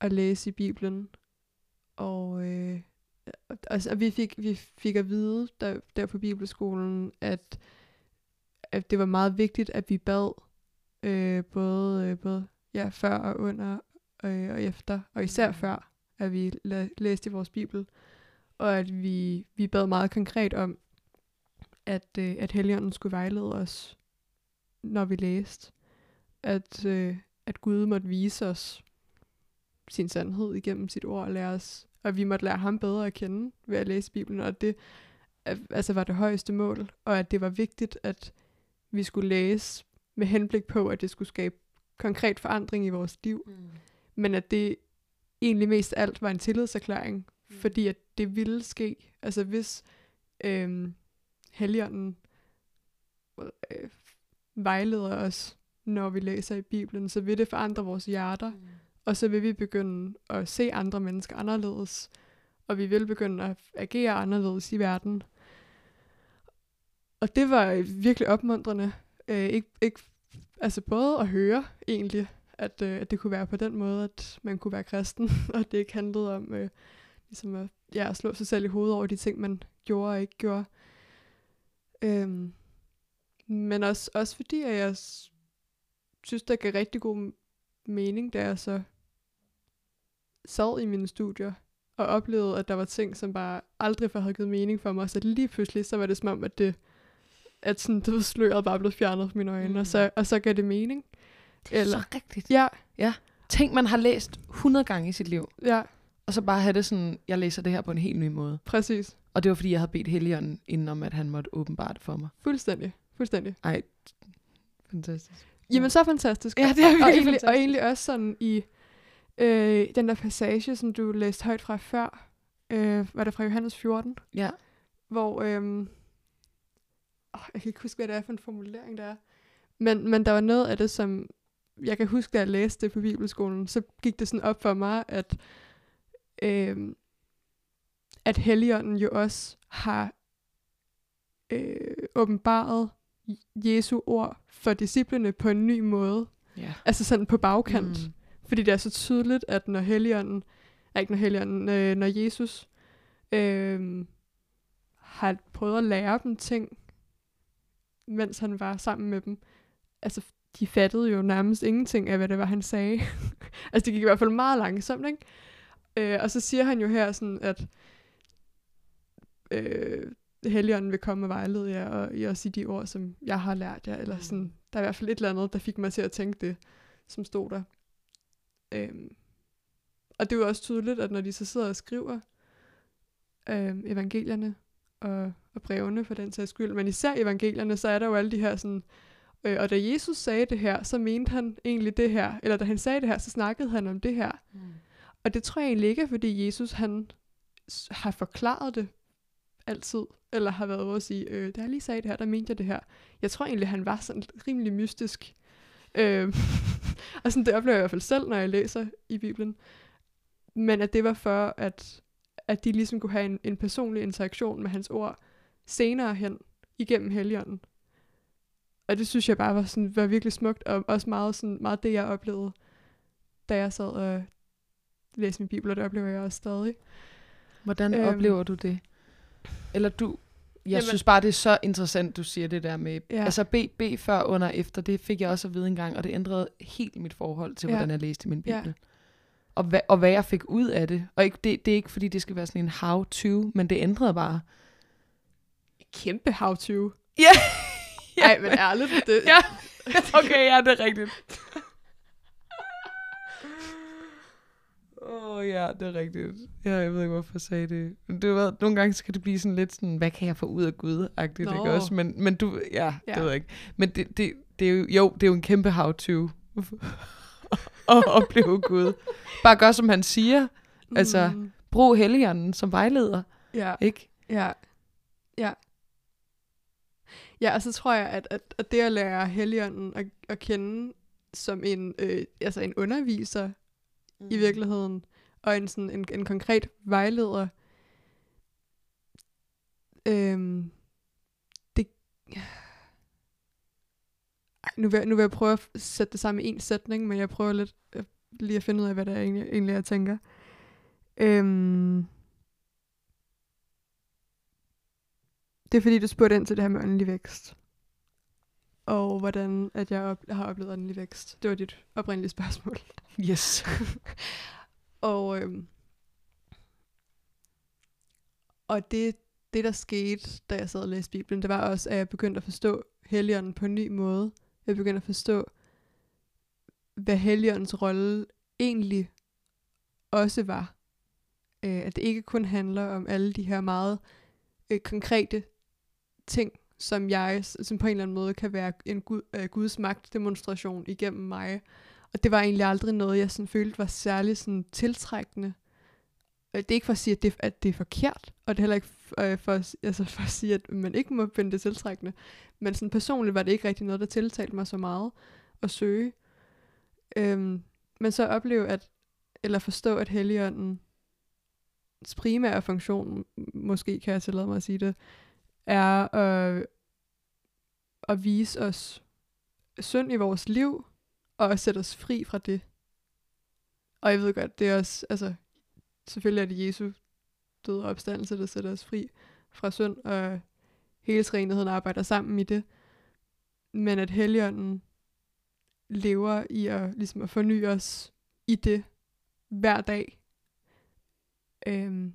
at læse i Bibelen, og, øh, altså, vi, fik, vi fik at vide der, der på Bibelskolen, at, at det var meget vigtigt, at vi bad øh, både, øh, både ja, før og under øh, og efter, og især mm. før, at vi la- læste i vores bibel, og at vi, vi bad meget konkret om, at, øh, at Helligånden skulle vejlede os, når vi læste. At, øh, at Gud måtte vise os sin sandhed igennem sit ord og lære os, og vi måtte lære ham bedre at kende ved at læse Bibelen, og det altså var det højeste mål, og at det var vigtigt, at vi skulle læse med henblik på, at det skulle skabe konkret forandring i vores liv, mm. men at det egentlig mest alt var en tillidserklæring, mm. fordi at det ville ske. Altså hvis øhm, Helligånden øh, vejleder os, når vi læser i Bibelen, så vil det forandre vores hjerter, mm. og så vil vi begynde at se andre mennesker anderledes, og vi vil begynde at agere anderledes i verden. Og det var øh, virkelig opmuntrende. Øh, ikke, ikke altså både at høre egentlig, at, øh, at det kunne være på den måde, at man kunne være kristen, [LAUGHS] og det ikke handlede om øh, ligesom at, ja, at slå sig selv i hovedet over de ting, man gjorde og ikke gjorde. Øhm, men også, også fordi, at jeg synes, der gav rigtig god mening, da jeg så sad i mine studier og oplevede, at der var ting, som bare aldrig før havde givet mening for mig. Så lige pludselig, så var det som om, at det at sådan, du ved, sløret bare blev fjernet fra mine øjne, mm. Mm. og, så, og så gav det mening. Det er Eller- så rigtigt. Ja, Tænk, man har læst 100 gange i sit liv, ja, og så bare have det sådan, jeg læser det her på en helt ny måde. præcis. Og det var, fordi jeg havde bedt Helligånden inden om, at han måtte åbenbare det for mig. Fuldstændig. Fuldstændig. Ej, fantastisk. Jamen, så fantastisk. Ja, det er og, virkelig og, egentlig, fantastisk. og egentlig også sådan i øh, den der passage, som du læste højt fra før, øh, var det fra Johannes 14, Ja. hvor, øh, åh, jeg kan ikke huske, hvad det er for en formulering, der er, men, men der var noget af det, som jeg kan huske, da jeg læste det på Bibelskolen, så gik det sådan op for mig, at, øh, at Helligånden jo også har øh, åbenbaret Jesu ord for disciplene på en ny måde. Ja. Altså sådan på bagkant. Mm. Mm. Fordi det er så tydeligt, at når Helligånden, nej, ikke når Helligånden, øh, når Jesus øh, har prøvet at lære dem ting, mens han var sammen med dem, altså de fattede jo nærmest ingenting af, hvad det var, han sagde. [LAUGHS] altså det gik i hvert fald meget langsomt, ikke? Øh, og så siger han jo her sådan, at øh, Helligånden vil komme og vejlede jer, og i også i de ord, som jeg har lært jer, eller Mm. sådan, der er i hvert fald et eller andet, der fik mig til at tænke det, som stod der. Øhm, og det er jo også tydeligt, at når de så sidder og skriver øhm, evangelierne og, og brevene for den sags skyld, men især evangelierne, så er der jo alle de her sådan, øh, og da Jesus sagde det her, så mente han egentlig det her, eller da han sagde det her, så snakkede han om det her. Mm. Og det tror jeg egentlig ikke er, fordi Jesus han har forklaret det altid, eller har været ude at sige, øh, da jeg lige sagde det her, der mente jeg det her. Jeg tror egentlig, han var sådan rimelig mystisk. Øh, [LAUGHS] og sådan, det oplever jeg i hvert fald selv, når jeg læser i Bibelen. Men at det var for, at, at de ligesom kunne have en, en personlig interaktion med hans ord senere hen igennem Helligånden. Og det synes jeg bare var, sådan, var virkelig smukt, og også meget, sådan, meget det, jeg oplevede, da jeg sad og læste min bibel, og det oplever jeg også stadig. Hvordan Øhm. oplever du det? Eller du... Jeg Jamen- synes bare, det er så interessant, du siger det der med... Ja. Altså B, B før, under, efter, det fik jeg også at vide en gang, og det ændrede helt mit forhold til, ja. hvordan jeg læste min Ja. Og, hvad, og hvad jeg fik ud af det. Og ikke, det, det er ikke, fordi det skal være sådan en how-to, men det ændrede bare. Kæmpe how-to. Ja. [LAUGHS] Ej, men ærligt. Det, [LAUGHS] Ja. okay, ja, det er rigtigt. [LAUGHS] Åh oh, ja, det er rigtigt. Ja, jeg ved ikke, hvorfor jeg sagde det. Men Det var, nogle gange skal det blive sådan lidt sådan, hvad kan jeg få ud af Gud-agtigt, Nå. ikke også? Men, men du, ja, Ja. ja, det ved jeg ikke. Men det, det, det er jo, jo, det er jo en kæmpe how-to at [LAUGHS] opleve Gud. Bare gør, som han siger. Altså, Mm, Brug helligånden som vejleder, ja, ikke? ja, ja. Ja, og så tror jeg, at, at, at det at lære Helligånden at, at kende som en, øh, altså en underviser mm. i virkeligheden, og en, sådan, en, en konkret vejleder, øhm, det... Nu, vil, jeg- nu vil jeg prøve at sætte det sammen i en sætning, men jeg prøver lidt øh, lige at finde ud af, hvad det er egentlig, egentlig jeg tænker. Øhm, det er fordi, du spurgte ind til det her med åndelig vækst. Og hvordan at jeg op, har oplevet åndelig vækst. Det var dit oprindelige spørgsmål. Yes. [LAUGHS] Og, øhm, og det, det, der skete, da jeg sad og læste Bibelen, det var også, at jeg begyndte at forstå Helligånden på en ny måde. Jeg begyndte at forstå, hvad Helligåndens rolle egentlig også var. Øh, at det ikke kun handler om alle de her meget øh, konkrete ting, som jeg, som på en eller anden måde kan være en Gud, øh, Guds magtdemonstration igennem mig. Og det var egentlig aldrig noget, jeg sådan følte var særlig sådan tiltrækkende. Øh, det er ikke for at sige, at det, at det er forkert, og det er heller ikke øh, for, at, altså for at sige, at man ikke må finde det tiltrækkende. Men sådan personligt var det ikke rigtig noget, der tiltalte mig så meget at søge. Øhm, men så opleve at, eller forstå, at Helligånden primære funktion, måske kan jeg tillade mig at sige det, er at, at vise os synd i vores liv, og at sætte os fri fra det. Og jeg ved godt, det er også, altså, selvfølgelig er det Jesu og opstandelse, der sætter os fri fra synd, og hele træenigheden arbejder sammen i det, men at Helligånden lever i at, ligesom at forny os i det hver dag. Øhm.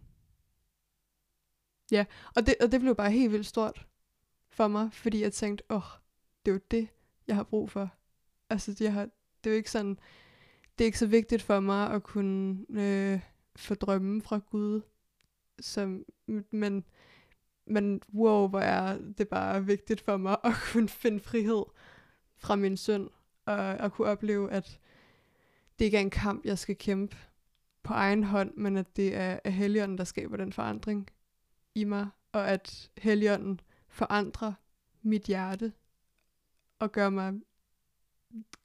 Ja, og det, og det blev bare helt vildt stort for mig, fordi jeg tænkte, åh, oh, det er jo det, jeg har brug for. Altså, jeg har, det er jo ikke sådan, det er ikke så vigtigt for mig at kunne øh, få drømme fra Gud, som, men, men wow, hvor er det bare vigtigt for mig at kunne finde frihed fra min synd, og at kunne opleve, at det ikke er en kamp, jeg skal kæmpe på egen hånd, men at det er, er Helligånden, der skaber den forandring i mig, og at Helligånden forandrer mit hjerte, og gør mig,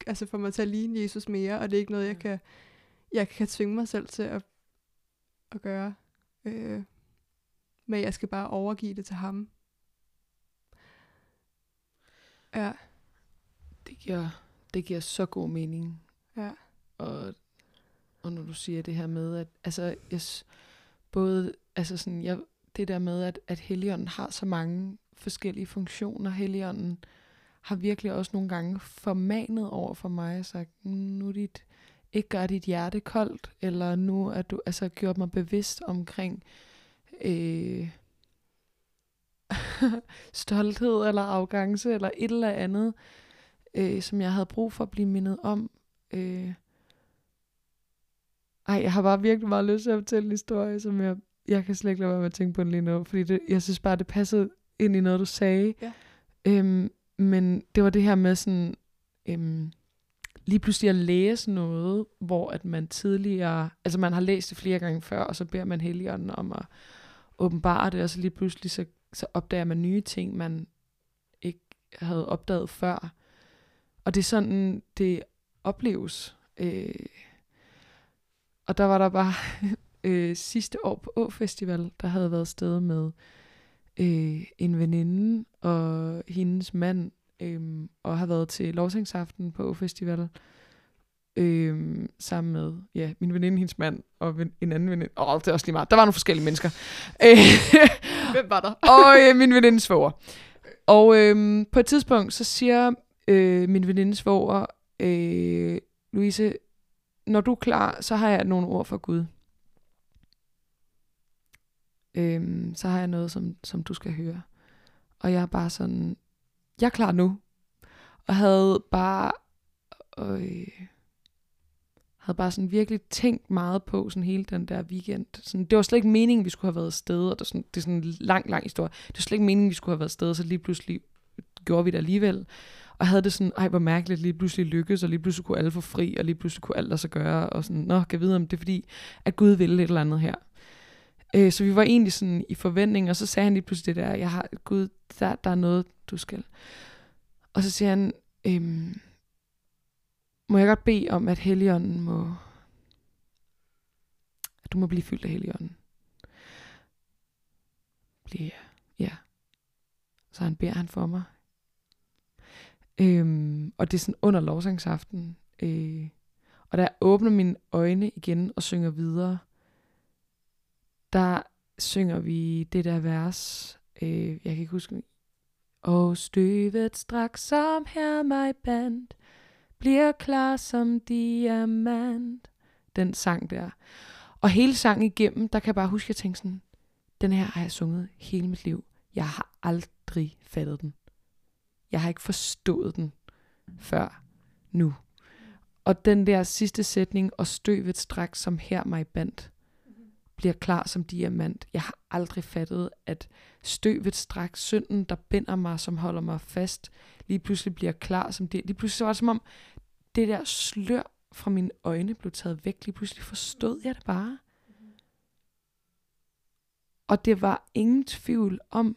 altså får mig til at ligne Jesus mere, og det er ikke noget, jeg kan, jeg kan tvinge mig selv til at, at gøre. Øh, men jeg skal bare overgive det til ham. Ja. Det giver, det giver så god mening. Ja. Og, og når du siger det her med, at altså, jeg, både, altså sådan, jeg, det der med, at, at Helligånden har så mange forskellige funktioner. Helligånden har virkelig også nogle gange formanet over for mig og sagt, nu er dit, ikke gør dit hjerte koldt, eller nu er du altså gjort mig bevidst omkring øh, [LAUGHS] stolthed eller arrogance eller et eller andet, øh, som jeg havde brug for at blive mindet om. Øh. Ej, jeg har bare virkelig meget lyst til at fortælle en historie, som jeg, jeg kan slet ikke lade være med at tænke på den lige nu, fordi det, jeg synes bare, det passede ind i noget, du sagde. Ja. Øhm, men det var det her med sådan, øhm, lige pludselig at læse noget, hvor at man tidligere, altså man har læst det flere gange før, og så beder man Helligånden om at åbenbare det, og så lige pludselig så, så opdager man nye ting, man ikke havde opdaget før. Og det er sådan, det opleves. Øh, og der var der bare [LAUGHS] øh, sidste år på Å Festival, der havde været sted med øh, en veninde og hendes mand, øh, og har været til lovsangsaften på Å Festival, øh, sammen med ja, min veninde, hendes mand og en anden veninde. Åh, oh, det er også lige meget. Der var nogle forskellige mennesker. [LAUGHS] Hvem var der? [LAUGHS] og øh, min veninde svoger. Og øh, på et tidspunkt, så siger øh, min veninde svoger, øh, Louise, når du er klar, så har jeg nogle ord for Gud. Øhm, så har jeg noget, som, som du skal høre. Og jeg er bare sådan, jeg er klar nu. Og havde bare, øh, havde bare sådan virkelig tænkt meget på sådan hele den der weekend. Sådan, det var slet ikke meningen, vi skulle have været afsted, og det er, sådan, det er sådan en lang, lang historie. Det var slet ikke meningen, vi skulle have været afsted, så lige pludselig gjorde vi det alligevel. Og havde det sådan, ej hvor mærkeligt, lige pludselig lykkedes, og lige pludselig kunne alle få fri, og lige pludselig kunne alt lade sig gøre, og sådan, nå, kan vide om det er fordi, at Gud ville et eller andet her. Øh, så vi var egentlig sådan i forventning, og så sagde han lige pludselig det der, jeg har, Gud, der, der er noget, du skal. Og så siger han, øhm, må jeg godt bede om, at Helligånden må, at du må blive fyldt af Helligånden. Blive, ja. Så han beder han for mig. Øhm, og det er sådan under lovsangsaften. Øh, og der åbner mine øjne igen og synger videre, der synger vi det der vers, øh, jeg kan ikke huske, og støvet straks som her mig band, bliver klar som diamant. Den sang der. Og hele sangen igennem, der kan jeg bare huske, at jeg tænkte sådan, den her har jeg sunget hele mit liv. Jeg har aldrig fattet den. Jeg har ikke forstået den før nu. Og den der sidste sætning, og støvet straks som her mig bandt, bliver klar som diamant. Jeg har aldrig fattet, at støvet straks synden, der binder mig, som holder mig fast, lige pludselig bliver klar som diamant. Lige pludselig var det som om, det der slør fra mine øjne blev taget væk. Lige pludselig forstod jeg det bare. Og det var ingen tvivl om,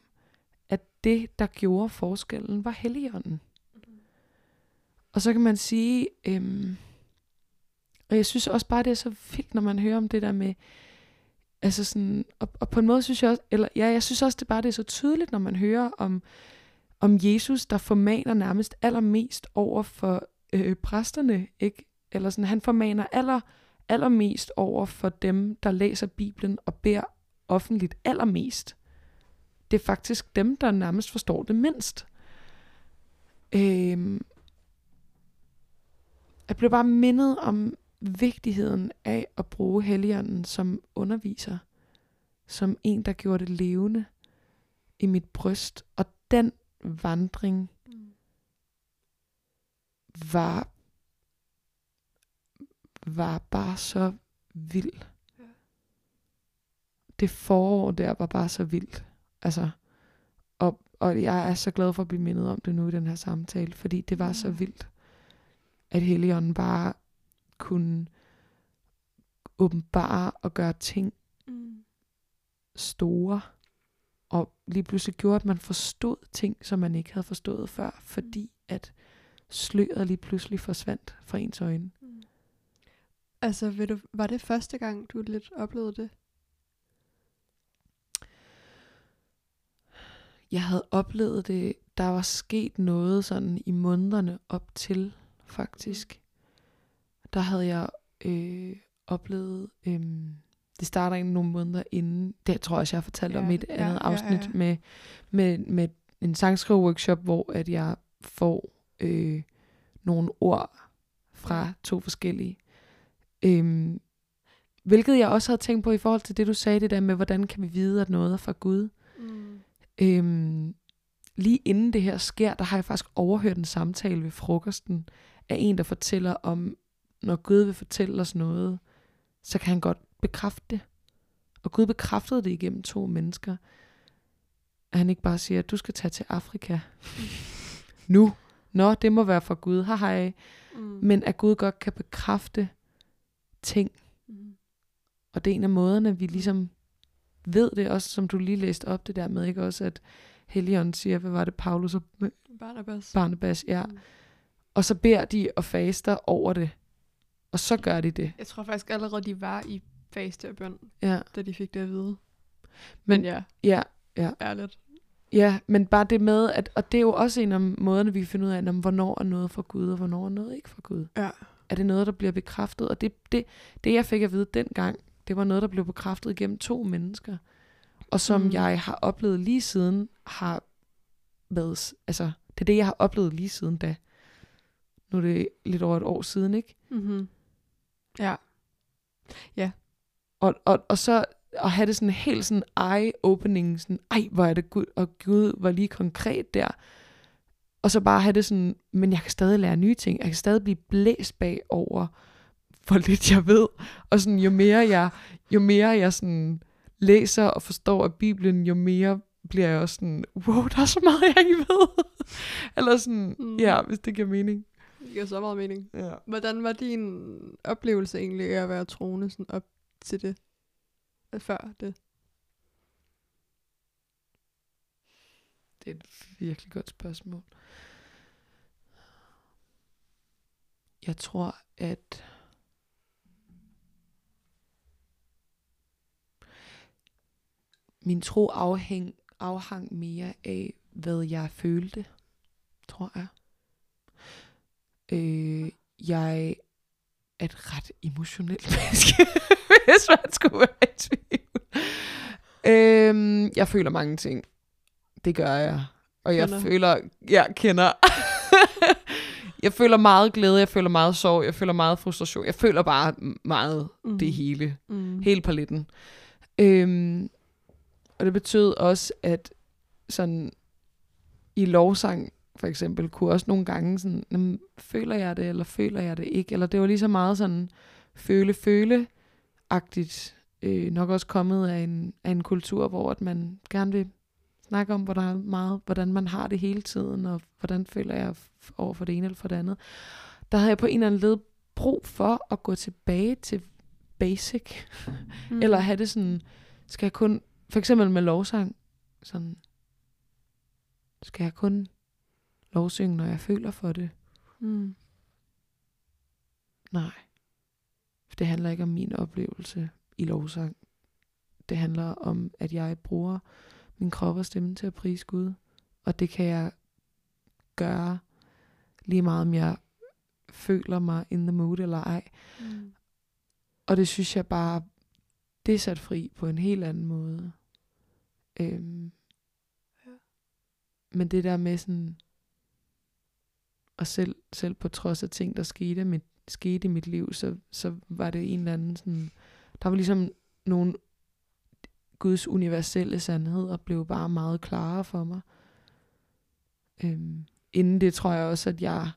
at det, der gjorde forskellen, var Helligånden. Og så kan man sige, øhm, og jeg synes også bare, det er så vildt, når man hører om det der med, Altså sådan, og, og på en måde synes jeg også, eller ja, jeg synes også, det bare det er så tydeligt, når man hører om, om Jesus, der formaner nærmest allermest over for øh, præsterne, ikke? Eller sådan, han formaner aller, allermest over for dem, der læser Bibelen og beder offentligt allermest. det er faktisk dem, der nærmest forstår det mindst. Øhm, jeg blev bare mindet om vigtigheden af at bruge Helligånden som underviser, som en, der gjorde det levende i mit bryst. Og den vandring var, var bare så vild. Ja. Det forår der var bare så vildt. Altså, og, og jeg er så glad for at blive mindet om det nu i den her samtale, fordi det var så Ja. vildt, at Helligånden bare kunne åbenbare og gøre ting Mm. store, og lige pludselig gjorde, at man forstod ting, som man ikke havde forstået før, fordi at sløret lige pludselig forsvandt fra ens øjne. Mm. Altså, ved du, var det første gang, du lidt oplevede det? Jeg havde oplevet det, der var sket noget sådan i månederne op til, faktisk. Der havde jeg øh, oplevet, øh, det starter egentlig nogle måneder inden, det tror jeg også, jeg har fortalt Ja, om i et ja, andet ja, afsnit, ja. Med, med, med en sangskrive-workshop, hvor at jeg får øh, nogle ord fra to forskellige. Øhm, hvilket jeg også havde tænkt på i forhold til det, du sagde, det der med, hvordan kan vi vide, at noget er fra Gud. Mm. Øhm, lige inden det her sker, der har jeg faktisk overhørt en samtale ved frokosten af en, der fortæller om, når Gud vil fortælle os noget, så kan han godt bekræfte det. Og Gud bekræftede det igennem to mennesker. At han ikke bare siger, at du skal tage til Afrika. [LAUGHS] nu. Nå, det må være fra Gud. Hej hej. Mm. Men at Gud godt kan bekræfte ting. Mm. Og det er en af måderne, vi ligesom ved det også, som du lige læste op det der med, ikke også, at Helligånden siger, hvad var det, Paulus og Barnabas. Barnabas, ja. Mm. Og så beder de og faster over det. Og så gør de det. Jeg tror faktisk allerede, de var i faste og bøn, Ja, da de fik det at vide. Men- Men ja, ja, ærligt. ja, men bare det med, at, og det er jo også en af måderne, vi kan finde ud af, om, hvornår er noget fra Gud, og hvornår er noget ikke fra Gud. Ja. Er det noget, der bliver bekræftet? Og det, det, det jeg fik at vide dengang, det var noget, der blev bekræftet gennem to mennesker. Og som Mm. jeg har oplevet lige siden, har været, altså, det er det, jeg har oplevet lige siden da. Nu er det lidt over et år siden, ikke? Mm-hmm. Ja. Og, og, og så at have det sådan helt sådan eye-opening, sådan, ej, hvor er det Gud, og Gud var lige konkret der. Og så bare have det sådan, men jeg kan stadig lære nye ting, jeg kan stadig blive blæst bag over, hvor lidt jeg ved. Og sådan, jo mere jeg, jo mere jeg sådan læser og forstår af Bibelen, jo mere bliver jeg også sådan, wow, der er så meget, jeg ikke ved. [LAUGHS] Eller sådan, mm. ja, hvis det giver mening. Det giver så meget mening. Ja. Hvordan var din oplevelse egentlig af at være troende sådan op til det? Øh, Før det? Det er et virkelig godt spørgsmål. Jeg tror, at min tro afhæng, afhang mere af, hvad jeg følte, tror jeg. Øh, jeg er et ret emotionelt [LAUGHS] menneske, hvis man skulle være i tvivl. Øhm, jeg føler mange ting. Det gør jeg. Og jeg Kender. føler, jeg kender. [LAUGHS] jeg føler meget glæde, jeg føler meget sorg, jeg føler meget frustration. Jeg føler bare meget Mm. det hele. Mm. Hele paletten. Øhm, og det betød også, at sådan i lovsang for eksempel, kunne også nogle gange sådan, "Jamen, føler jeg det, eller føler jeg det ikke? Eller det var lige så meget sådan føle-føle-agtigt. Øh, nok også kommet af en, af en kultur, hvor at man gerne vil snakke om, hvordan, meget, hvordan man har det hele tiden, og hvordan føler jeg over for det ene eller for det andet. Der havde jeg på en eller anden led brug for at gå tilbage til basic, Mm. eller have det sådan, skal jeg kun, for eksempel med lovsang, sådan, skal jeg kun lovsynge, når jeg føler for det? Mm. Nej. For det handler ikke om min oplevelse i lovsang. Det handler om, at jeg bruger min krop og stemme til at prise Gud. Og det kan jeg gøre lige meget, om jeg føler mig in the mood eller ej. Mm. Og det synes jeg bare, det er sat fri på en helt anden måde. Øhm, men det der med sådan, og selv, selv på trods af ting, der skete, mit, skete i mit liv, så, så var det en eller anden sådan, der var ligesom nogle Guds universelle sandheder blev bare meget klarere for mig. Øhm, inden det tror jeg også, at jeg,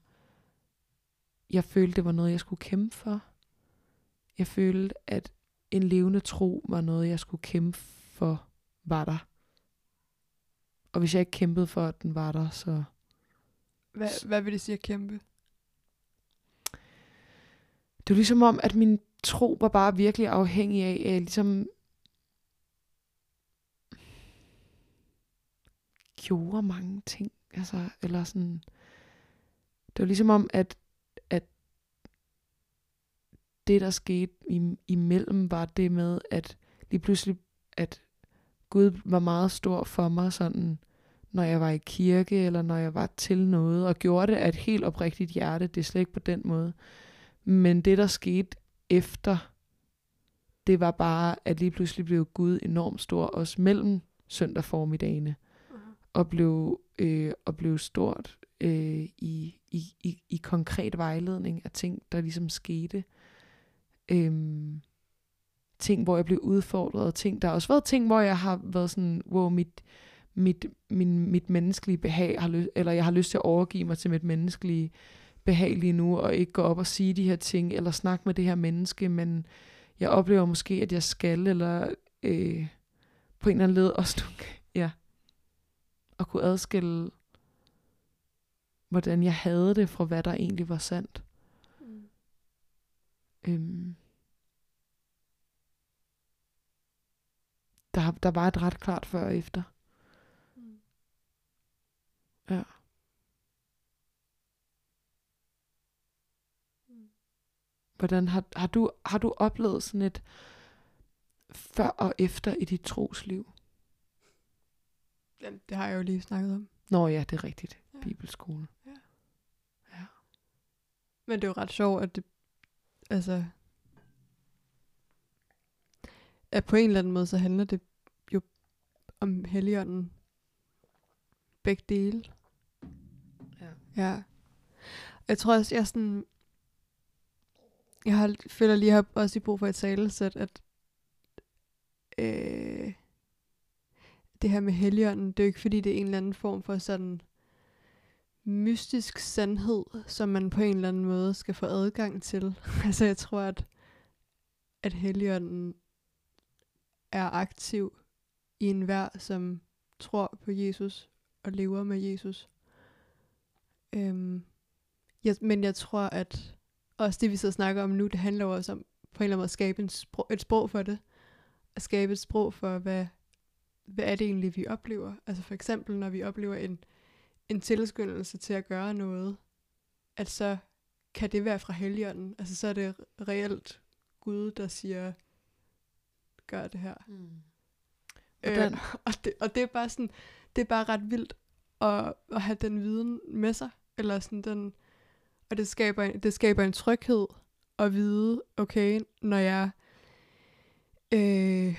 jeg følte, det var noget, jeg skulle kæmpe for. Jeg følte, at en levende tro var noget, jeg skulle kæmpe for, var der. Og hvis jeg ikke kæmpede for, at den var der, så... Hvad, hvad vil det sige at kæmpe? Det var ligesom om, at min tro var bare virkelig afhængig af, at jeg ligesom gjorde mange ting. Altså, eller sådan, det var ligesom om, at, at det, der skete imellem, var det med, at lige pludselig, at Gud var meget stor for mig, sådan, når jeg var i kirke, eller når jeg var til noget, og gjorde det af et helt oprigtigt hjerte. Det er slet ikke på den måde. Men det, der skete efter, det var bare, at lige pludselig blev Gud enormt stor, også mellem søndag formidagene, og blev, øh, og blev stort øh, i, i, i, i konkret vejledning af ting, der ligesom skete. Øhm, ting, hvor jeg blev udfordret, ting, der har også været ting, hvor jeg har været sådan, hvor mit, mit, min, mit menneskelige behag, har lyst, eller jeg har lyst til at overgive mig til mit menneskelige behag lige nu, og ikke gå op og sige de her ting, eller snakke med det her menneske, men jeg oplever måske, at jeg skal, eller øh, på en eller anden led også ja, at kunne adskille, hvordan jeg havde det, fra hvad der egentlig var sandt. Mm. Øhm, der, der var et ret klart før og efter. Ja. Hvordan har, har, du, har du oplevet sådan et før og efter i dit trosliv? Jamen, det har jeg jo lige snakket om. Nå ja, det er rigtigt. Ja. Ja. Bibelskolen. Men det er jo ret sjovt, at det, altså, at på en eller anden måde, så handler det jo om Helligånden. Begge dele. Ja. Jeg tror også, jeg sådan, jeg har, føler lige, jeg har også i brug for et talesæt, at øh, det her med Helligånden, det er jo ikke fordi, det er en eller anden form for sådan mystisk sandhed, som man på en eller anden måde skal få adgang til. [LAUGHS] altså jeg tror, at, at Helligånden er aktiv i enhver, som tror på Jesus og lever med Jesus. Øhm, jeg, men jeg tror, at også det, vi så snakker om nu, det handler jo også om på en eller anden måde at skabe en sprog, et sprog for det. At skabe et sprog for, hvad, hvad er det egentlig, vi oplever. Altså for eksempel, når vi oplever en, en tilskyndelse til at gøre noget, at så kan det være fra helligånden. Altså så er det reelt Gud, der siger, gør det her. Mm. Øh, og, [LAUGHS] det, og det er bare sådan, det er bare ret vildt at, at have den viden med sig, eller sådan den, og det skaber, en, det skaber en tryghed at vide, okay, når jeg øh,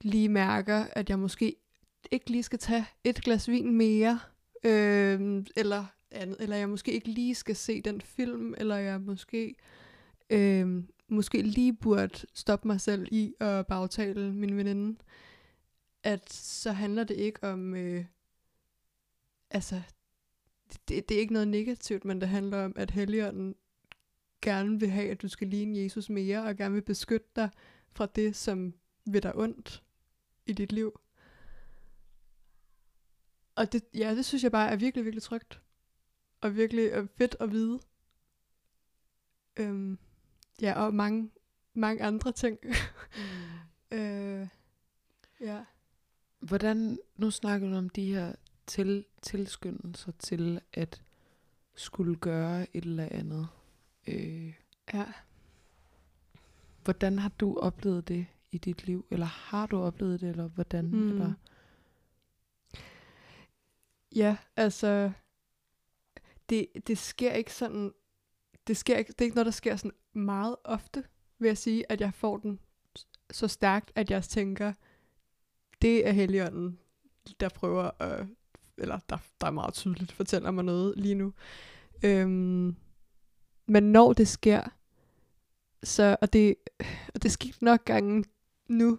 lige mærker, at jeg måske ikke lige skal tage et glas vin mere, øh, eller andet, eller jeg måske ikke lige skal se den film, eller jeg måske øh, måske lige burde stoppe mig selv i at bagtale min veninde, at så handler det ikke om, øh, altså, det, det er ikke noget negativt, men det handler om, at Helligånden gerne vil have, at du skal ligne Jesus mere, og gerne vil beskytte dig fra det, som vil dig ondt i dit liv. Og det, ja, det synes jeg bare er virkelig, virkelig trygt. Og virkelig øh, fedt at vide. Øhm, ja, og mange, mange andre ting. [LAUGHS] Mm. øh, ja. Hvordan, nu snakker du om de her til, tilskyndelser til at skulle gøre et eller andet. Øh, Ja. hvordan har du oplevet det i dit liv? Eller har du oplevet det, eller hvordan? Mm. Eller? Ja, altså, det, det sker ikke sådan, det, sker ikke, det er ikke noget, der sker sådan meget ofte, vil jeg sige, at jeg får den så stærkt, at jeg tænker, det er Helligånden, der prøver at eller der, der er meget tydeligt fortæller mig noget lige nu. Øhm, men når det sker, så, og det, og det sker nok gange nu,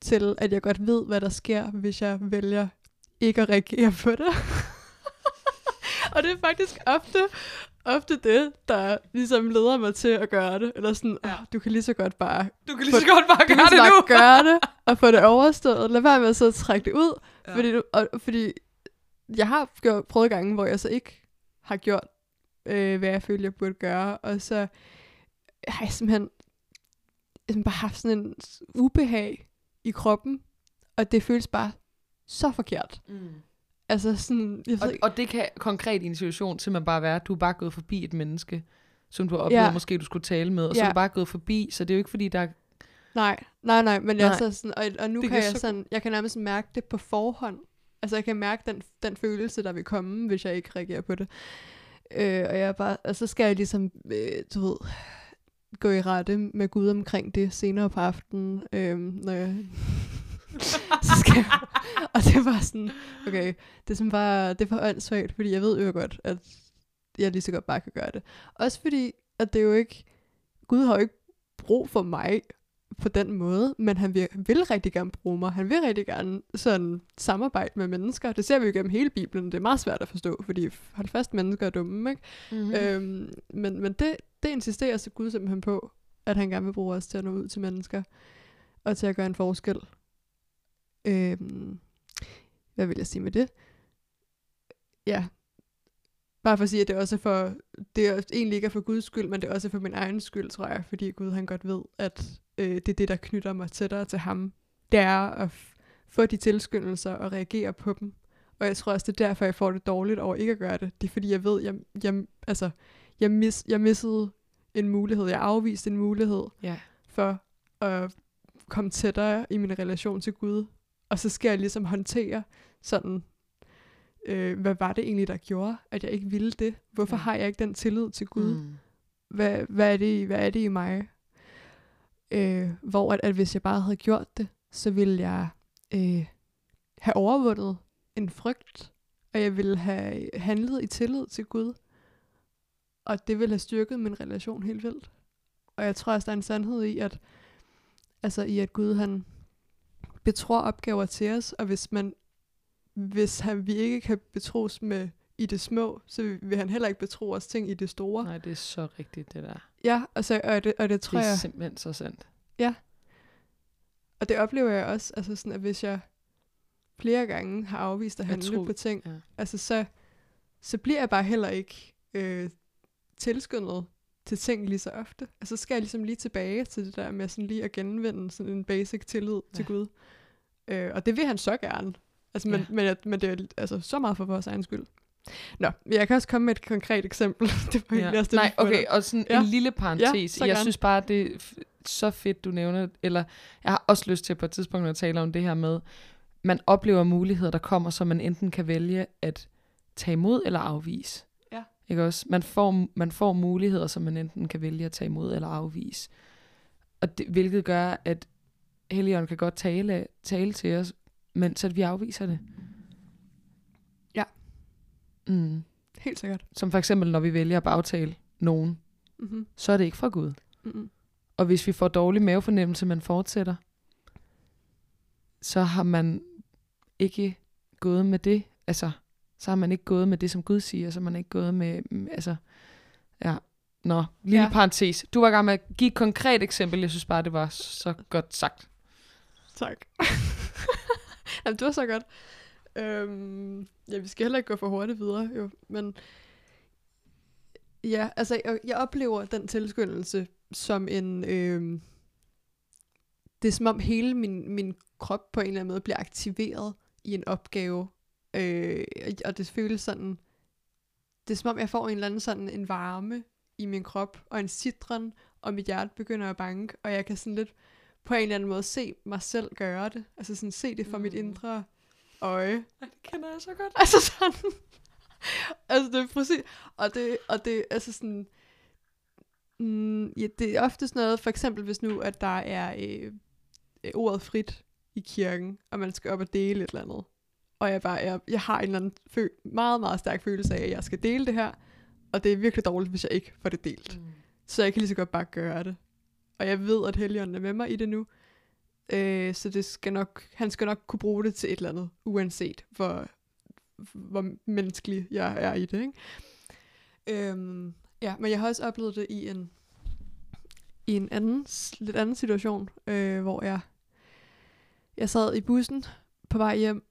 til at jeg godt ved, hvad der sker, hvis jeg vælger ikke at reagere på det. [LAUGHS] og det er faktisk ofte, ofte det, der ligesom leder mig til at gøre det. Eller sådan, ja. du kan lige så godt bare... Du kan lige så godt bare gøre det nu. gøre det, og få det overstået. Lad være med at sidde og trække det ud. Ja. Fordi, du, og, fordi jeg har gjort, prøvet gange, hvor jeg så ikke har gjort, øh, hvad jeg følte, jeg burde gøre. Og så har jeg simpelthen, har bare haft sådan en ubehag i kroppen. Og det føles bare så forkert. Mm. Altså sådan, jeg Og, ikke, og det kan konkret i en situation simpelthen bare være, at du er bare gået forbi et menneske, som du har oplevet, Ja. ja. måske du skulle tale med, og så er Ja. du bare gået forbi, så det er jo ikke fordi, der er... Nej, nej, nej, men jeg Nej. så sådan, og, og nu Det kan jeg så- sådan, jeg kan nærmest mærke det på forhånd. Altså jeg kan mærke den, den følelse, der vil komme, hvis jeg ikke reagerer på det. Øh, og jeg er bare, og så skal jeg ligesom, øh, du ved, gå i rette med Gud omkring det senere på aftenen, øh, når jeg, [LAUGHS] så skal jeg, og det var sådan, okay, det er sådan bare, det var åndssvagt, fordi jeg ved jo godt, at jeg lige så godt bare kan gøre det. Også fordi, at det er jo ikke, Gud har jo ikke brug for mig på den måde, men han vil, vil rigtig gerne bruge mig. Han vil rigtig gerne sådan samarbejde med mennesker. Det ser vi jo gennem hele Bibelen. Det er meget svært at forstå, fordi hold fast, mennesker er dumme, ikke? Mm-hmm. Mm. Øhm, men men det, det insisterer så Gud simpelthen på, at han gerne vil bruge os til at nå ud til mennesker, og til at gøre en forskel. Øhm, hvad vil jeg sige med det? Ja, bare for at sige, at det også er for, det er egentlig ikke er for Guds skyld, men det er også for min egen skyld, tror jeg, fordi Gud han godt ved, at øh, det er det, der knytter mig tættere til ham. Det er at få de tilskyndelser og reagere på dem. Og jeg tror også, det er derfor, jeg får det dårligt over ikke at gøre det. Det er fordi, jeg ved, jeg, jeg, altså, jeg, mis, jeg missede en mulighed. Jeg afviste en mulighed Ja. for at komme tættere i min relation til Gud. Og så skal jeg ligesom håndtere sådan, øh, hvad var det egentlig, der gjorde, at jeg ikke ville det? Hvorfor har jeg ikke den tillid til Gud? Mm. hvad, hvad, er det, i- hvad er det i mig? Øh, hvor at, at hvis jeg bare havde gjort det, så ville jeg øh, have overvundet en frygt, og jeg ville have handlet i tillid til Gud. Og det ville have styrket min relation helt vildt. Og jeg tror også, der er en sandhed i, at, altså i at Gud han betror opgaver til os, og hvis man hvis han, vi ikke kan betros med i det små, så vil han heller ikke betro os ting i det store. Nej, det er så rigtigt, det der. Ja, og, så, og, det, og det tror det er jeg, simpelthen så sandt. og det oplever jeg også, altså sådan, at hvis jeg flere gange har afvist at Jeg handle på ting, Ja. altså så, så bliver jeg bare heller ikke øh, tilskyndet til ting lige så ofte. Altså så skal jeg ligesom lige tilbage til det der med sådan lige at genvinde sådan en basic tillid ja. til Ja. Gud. Øh, og det vil han så gerne. Altså, men, Ja. men, jeg, men det er altså, så meget for vores egen skyld. Nå, men jeg kan også komme med et konkret eksempel. [LAUGHS] det var egentlig også det, Nej, okay, og sådan Ja. en lille parentes. så jeg gerne. synes bare, det er så fedt, du nævner, eller jeg har også lyst til på et tidspunkt at tale om det her med, man oplever muligheder, der kommer, så man enten kan vælge at tage imod eller afvise. Ja. Ikke også? Man får, man får muligheder, som man enten kan vælge at tage imod eller afvise. Og det, hvilket gør, at Helion kan godt tale, tale til os, men så at vi afviser det. Ja. Mm. Helt sikkert. Som for eksempel, når vi vælger at bagtale nogen, Mm-hmm. så er det ikke fra Gud. Mm-hmm. Og hvis vi får dårlig mavefornemmelse, man fortsætter, så har man ikke gået med det. Altså, så har man ikke gået med det, som Gud siger, så har man ikke gået med, mm, altså, ja. Nå, lille ja. parentes. Du var i gang med at give et konkret eksempel. Jeg synes bare, det var så godt sagt. Tak. [LAUGHS] Jamen, det var så godt. Øhm, ja, vi skal heller ikke gå for hurtigt videre, jo. Men ja, altså, jeg, jeg oplever den tilskyndelse som en... Øhm, det er som om hele min, min krop på en eller anden måde bliver aktiveret i en opgave. Øh, og det føles sådan... Det er som om, jeg får en eller anden sådan en varme i min krop, og en sidren, og mit hjerte begynder at banke, og jeg kan sådan lidt på en eller anden måde se mig selv gøre det. Altså sådan se det fra mm. mit indre øje. Det kender jeg så godt. [LAUGHS] Altså sådan. altså det er præcis. Og det, og det altså sådan. Mm, ja, det er ofte sådan noget, for eksempel hvis nu, at der er øh, øh, ordet frit i kirken, og man skal op og dele et eller andet. og jeg, bare, jeg, jeg har en eller anden fø- meget, meget stærk følelse af, at jeg skal dele det her, og det er virkelig dårligt, hvis jeg ikke får det delt. Mm. Så jeg kan lige så godt bare gøre det. Og jeg ved, at Helligånden er med mig i det nu. Øh, så det skal nok, han skal nok kunne bruge det til et eller andet, uanset hvor, hvor menneskelig jeg er i det. Ikke? Øhm, ja, men jeg har også oplevet det i en, i en anden, lidt anden situation, øh, hvor jeg, jeg sad i bussen på vej hjem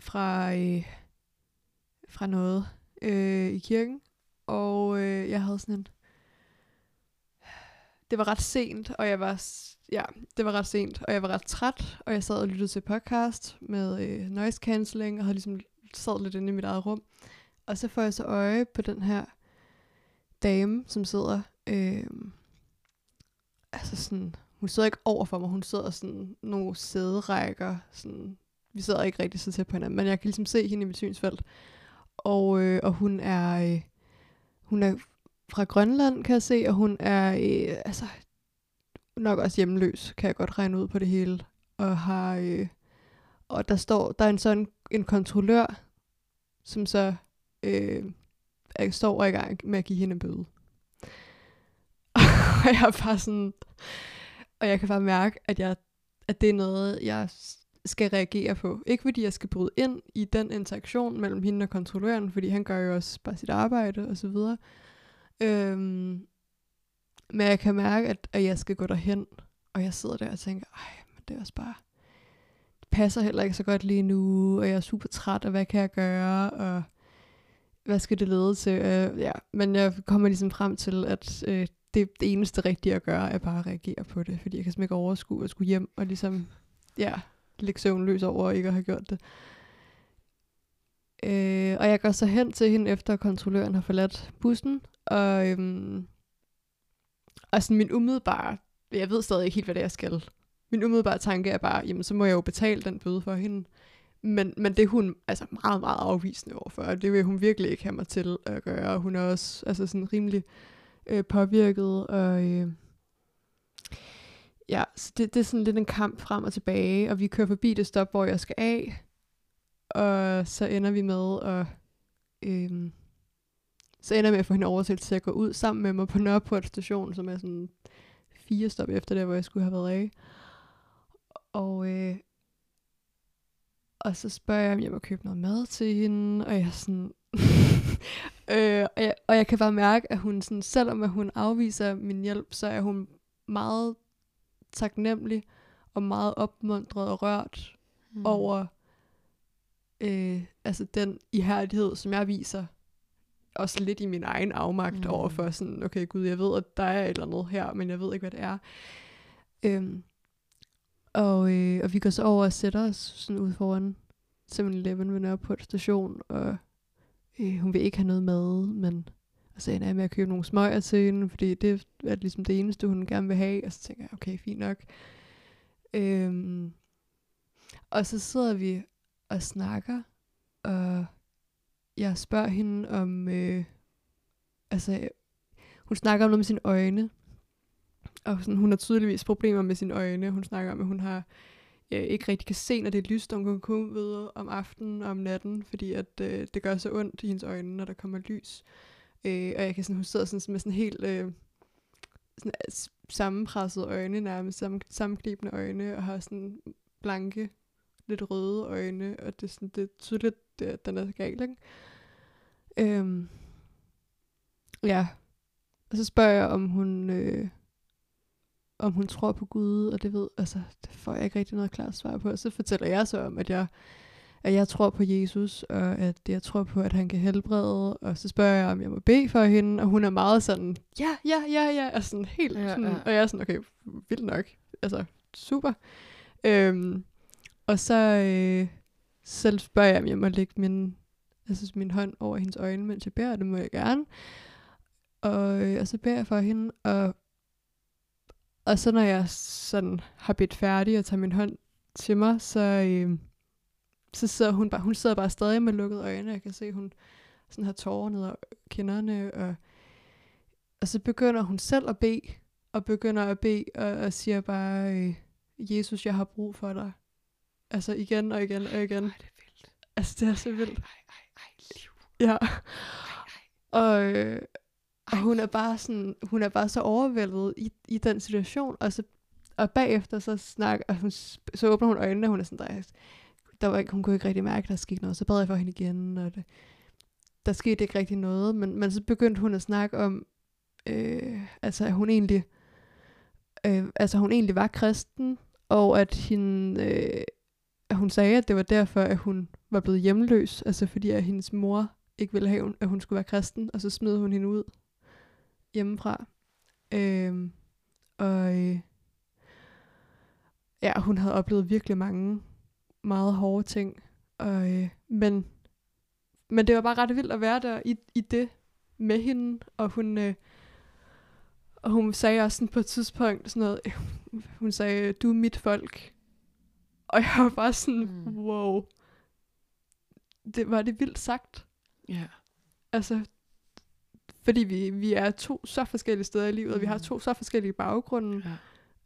fra, øh, fra noget øh, i kirken, og øh, jeg havde sådan en det var ret sent, og jeg var, ja, det var ret sent, og jeg var ret træt, og jeg sad og lyttede til podcast med øh, noise cancelling, og havde ligesom sad lidt inde i mit eget rum. Og så får jeg så øje på den her dame, som sidder, øh, altså sådan, hun sidder ikke over for mig, hun sidder sådan nogle sæderækker, sådan, vi sidder ikke rigtig så tæt på hinanden, men jeg kan ligesom se hende i mit synsfelt. Og, øh, og hun er, øh, hun er fra Grønland, kan jeg se, og hun er øh, altså, nok også hjemløs, kan jeg godt regne ud på det hele. Og har øh, og der står, der er en sådan en kontrollør, som så øh, er, står og er i gang med at give hende en bøde. [LAUGHS] og jeg er bare sådan, og jeg kan bare mærke, at, jeg, at det er noget, jeg skal reagere på. Ikke fordi jeg skal bryde ind i den interaktion mellem hende og kontrolløren, fordi han gør jo også bare sit arbejde og så videre. Øhm, men jeg kan mærke, at, at jeg skal gå derhen, og jeg sidder der og tænker, ej, men det er også bare, det passer heller ikke så godt lige nu, og jeg er super træt, og hvad kan jeg gøre, og hvad skal det lede til? Øh, ja, men jeg kommer ligesom frem til, at øh, det, det eneste rigtige at gøre, er bare at reagere på det, fordi jeg kan simpelthen ikke overskue at skulle hjem og ligesom, ja, ligge søvnløs over ikke at have gjort det. Øh, og jeg går så hen til hende, efter kontrolløren har forladt bussen, og, øhm, og sådan min umiddelbare, jeg ved stadig ikke helt, hvad det er, jeg skal. Min umiddelbare tanke er bare, jamen så må jeg jo betale den bøde for hende. Men, men det er hun altså meget, meget afvisende overfor, og det vil hun virkelig ikke have mig til at gøre. Hun er også altså sådan rimelig øh, påvirket, og øh, ja, så det, det er sådan lidt en kamp frem og tilbage, og vi kører forbi det stop, hvor jeg skal af, og så ender vi med at, øh, så ender jeg med at få hende overtalt til at gå ud sammen med mig på Nørreport station, som er sådan fire stop efter det, hvor jeg skulle have været af. Og, øh, og så spørger jeg, om jeg må købe noget mad til hende, og jeg er sådan... [LAUGHS] øh, og, jeg, og jeg kan bare mærke, at hun sådan, selvom at hun afviser min hjælp, så er hun meget taknemmelig og meget opmuntret og rørt mm. over øh, altså den ihærdighed, som jeg viser. Også lidt i min egen afmagt Mm. over for sådan, okay gud, jeg ved, at der er et eller andet her, men jeg ved ikke, hvad det er. Øhm, og, øh, og vi går så over og sætter os sådan ud foran 7-Eleven ved Nørreport station, og øh, hun vil ikke have noget mad, men og så ender jeg med at købe nogle smøger til hende, fordi det er ligesom det eneste, hun gerne vil have, og så tænker jeg, okay, fint nok. Øhm, og så sidder vi og snakker, og jeg spørger hende om, øh, altså, hun snakker om noget med sine øjne, og sådan, hun har tydeligvis problemer med sine øjne. Hun snakker om, at hun har øh, ikke rigtig kan se, når det er lyst, og hun kan kun ved om aftenen og om natten, fordi at øh, det gør så ondt i hendes øjne, når der kommer lys. Øh, og jeg kan sådan, hun sidder sådan med sådan helt øh, sådan, øh, sammenpressede øjne, nærmest sammen, sammenknibende øjne, og har sådan blanke, lidt røde øjne, og det er, sådan, det er tydeligt, det, at den er gal, ikke? Øhm, ja, og så spørger jeg, om hun, øh, om hun tror på Gud, og det ved, altså, det får jeg ikke rigtig noget klart svar på. Og så fortæller jeg så om, at jeg, at jeg tror på Jesus, og at jeg tror på, at han kan helbrede, og så spørger jeg, om jeg må bede for hende, og hun er meget sådan, ja, ja, ja, ja, og sådan helt Ja, sådan, ja. og jeg er sådan, okay, vildt nok, altså, super. Øhm, og så, øh, selv spørger jeg, om jeg må lægge min, altså min hånd over hendes øjne, mens jeg beder, det må jeg gerne. Og, øh, og så beder jeg for hende, og, og så når jeg sådan har bedt færdig og tager min hånd til mig, så, øh, så sidder hun bare, hun sidder bare stadig med lukkede øjne. Jeg kan se, hun sådan har tårer ned ad kinderne, og, og så begynder hun selv at bede, og begynder at bede, og, og siger bare, øh, Jesus, jeg har brug for dig. Altså igen og igen og igen. Ej, det er vildt. Altså, det er så vildt. Ej, ej, ej, liv. Ja. Ej, Og, øh, og Ej. hun er bare sådan, hun er bare så overvældet i, i den situation, og så og bagefter så snakker, og hun, så åbner hun øjnene, og hun er sådan, der, er- der var ikke, hun kunne ikke rigtig mærke, at der skete noget, så bad jeg for hende igen, og det, der skete ikke rigtig noget, men, men så begyndte hun at snakke om, øh, altså at hun egentlig, øh, altså hun egentlig var kristen, og at hende, øh, at hun sagde, at det var derfor, at hun var blevet hjemløs, altså fordi at hendes mor ikke ville have, at hun skulle være kristen, og så smed hun hende ud hjemmefra. Øhm, og øh, ja, hun havde oplevet virkelig mange meget hårde ting. Og, øh, men, men det var bare ret vildt at være der i, i det med hende, og hun, øh, og hun sagde også sådan på et tidspunkt sådan noget, hun sagde, du er mit folk. Og jeg var bare sådan, Mm. mm. wow. Det var det vildt sagt. Ja. Altså, fordi vi, vi er to så forskellige steder i livet, mm. og vi har Mhm. to så forskellige baggrunde, ja.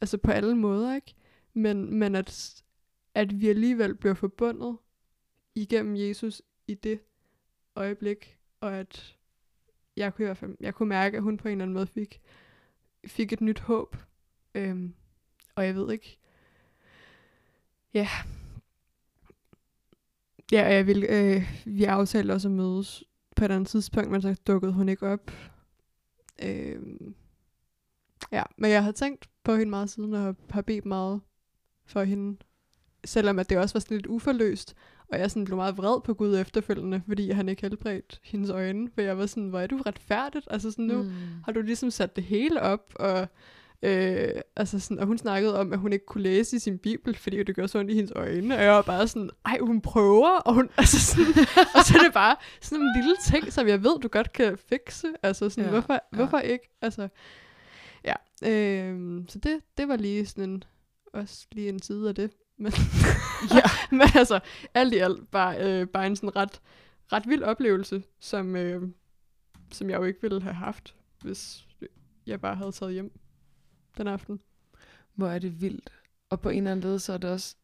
altså på alle måder, ikke? Men, men at, at vi alligevel bliver forbundet igennem Jesus i det øjeblik, og at jeg kunne i hvert fald, jeg kunne mærke, at hun på en eller anden måde fik, fik et nyt håb. Øhm, og jeg ved ikke, ja, ja, og jeg vil, øh, vi aftalte også at mødes på et andet tidspunkt, men så dukkede hun ikke op. Øhm, ja, men jeg har tænkt på hende meget siden, og har, har bedt meget for hende. Selvom at det også var sådan lidt uforløst, og jeg sådan blev meget vred på Gud efterfølgende, fordi han ikke helbredte hendes øjne. For jeg var sådan, hvor er du retfærdigt? Altså sådan, nu mm. har du ligesom sat det hele op, og, øh, altså sådan, og hun snakkede om, at hun ikke kunne læse i sin bibel, fordi det gør så ondt i hendes øjne, og jeg var bare sådan, ej, hun prøver, og, hun, [LAUGHS] altså sådan, og så er det bare sådan en lille ting, som jeg ved, du godt kan fikse, altså sådan, Ja, hvorfor, ja. hvorfor ikke, altså, ja, øh, så det, det var lige sådan en, også lige en side af det, men, [LAUGHS] ja. [LAUGHS] men altså, alt i alt, bare, øh, bare en sådan ret, ret vild oplevelse, som, øh, som jeg jo ikke ville have haft, hvis jeg bare havde taget hjem den aften. Hvor er det vildt. Og på en eller anden led, så er det også,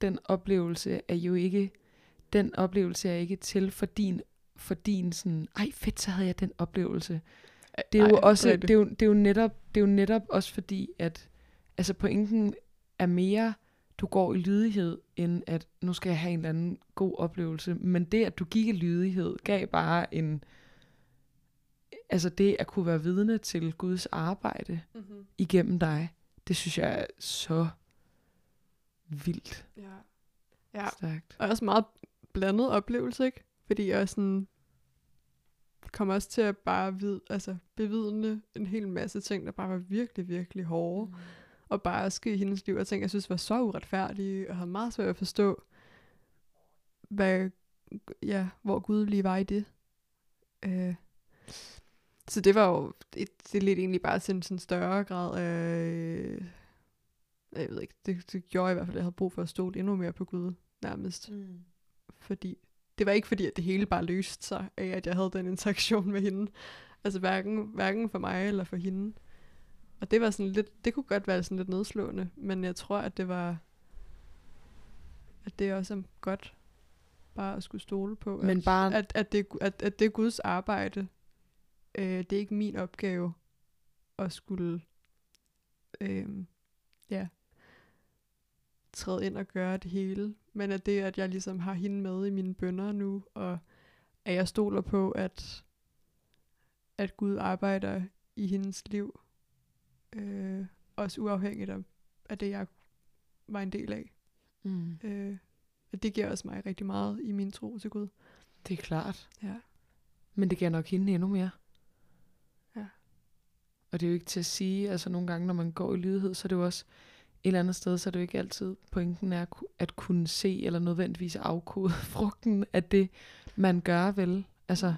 den oplevelse er jo ikke, den oplevelse er ikke til for din, for din sådan, ej fedt, så havde jeg den oplevelse. Det er jo Ej, også, det er jo, det er jo netop, det er jo netop også fordi, at, altså pointen er mere, du går i lydighed, end at nu skal jeg have en eller anden god oplevelse. Men det, at du gik i lydighed, gav bare en, altså det at kunne være vidne til Guds arbejde Mm-hmm. igennem dig, det synes jeg er så vildt Ja. ja. stærkt. Og også meget blandet oplevelse, ikke? Fordi jeg sådan kommer også til at bare vid, altså bevidne en hel masse ting, der bare var virkelig, virkelig hårde. Mm. Og bare ske i hendes liv, og ting, jeg synes var så uretfærdige, og havde meget svært at forstå, hvad, ja, hvor Gud lige var i det. Øh. Så det var jo, det, det lidt egentlig bare til en sådan større grad af, øh, jeg ved ikke, det, det gjorde i hvert fald, at jeg havde brug for at stole endnu mere på Gud, nærmest. Mm. Fordi, det var ikke fordi, at det hele bare løste sig af, at jeg havde den interaktion med hende. Altså hverken, hverken for mig eller for hende. Og det var sådan lidt, det kunne godt være sådan lidt nedslående, men jeg tror, at det var, at det også er godt, bare at skulle stole på, Men at, bare- at, at, det, at, at det er Guds arbejde. Øh, det er ikke min opgave at skulle, øh, ja, træde ind og gøre det hele, men at det, at jeg ligesom har hende med i mine bønder nu, og at jeg stoler på, at, at Gud arbejder i hendes liv, øh, også uafhængigt af, af det, jeg var en del af. Mm. Øh, og det giver også mig rigtig meget i min tro til Gud. Det er klart. Ja. Men det giver nok hende endnu mere. Og det er jo ikke til at sige, altså nogle gange, når man går i lydighed, så er det jo også et eller andet sted, så er det jo ikke altid pointen er at at kunne se, eller nødvendigvis afkode [LAUGHS] frugten af det, man gør vel. Altså,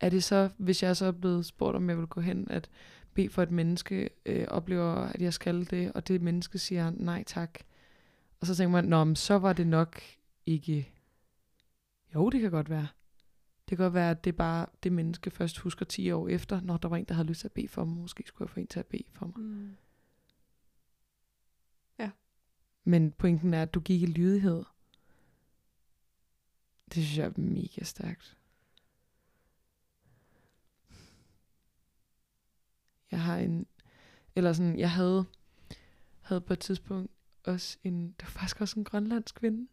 er det så, hvis jeg så er blevet spurgt, om jeg vil gå hen, at bede for et menneske, øh, oplever, at jeg skal det, og det menneske siger nej tak. Og så tænker man, nå, men så var det nok ikke... Jo, det kan godt være. Det kan godt være, at det bare det menneske først husker 10 år efter, når der var en, der havde lyst til at bede for mig. Måske skulle jeg få en til at bede for mig. Mm. Men pointen er, at du gik i lydighed. Det synes jeg er mega stærkt. Jeg har en, eller sådan, jeg havde, havde på et tidspunkt også en, det var faktisk også en grønlandsk kvinde,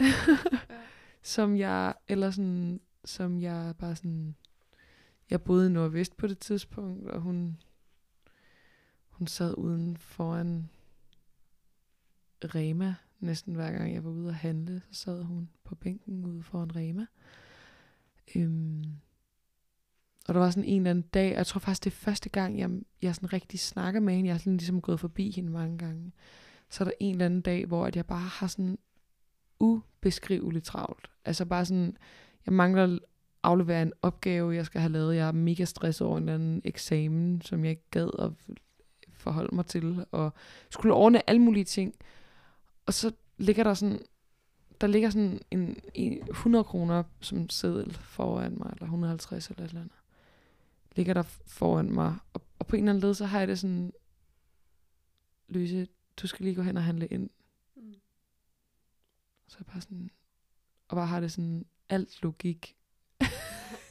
[LAUGHS] som jeg, eller sådan, som jeg bare sådan, jeg boede i Nordvest på det tidspunkt, og hun, hun sad uden foran Rema, næsten hver gang jeg var ude at handle, så sad hun på bænken ude foran Rema. Øhm, og der var sådan en eller anden dag, og jeg tror faktisk, det er første gang, jeg, jeg sådan rigtig snakker med hende. Jeg har sådan ligesom gået forbi hende mange gange. Så er der en eller anden dag, hvor at jeg bare har sådan ubeskriveligt travlt. Altså bare sådan, jeg mangler at aflevere en opgave, jeg skal have lavet. Jeg er mega stresset over en eller anden eksamen, som jeg ikke gad at forholde mig til. Og skulle ordne alle mulige ting. Og så ligger der sådan, der ligger sådan en, en 100 kroner som seddel foran mig, eller 150 eller et eller andet. Ligger der foran mig. Og, og på en eller anden led, så har jeg det sådan, Lyse, du skal lige gå hen og handle ind. Mm. Så jeg bare sådan, og bare har det sådan, alt logik [LAUGHS]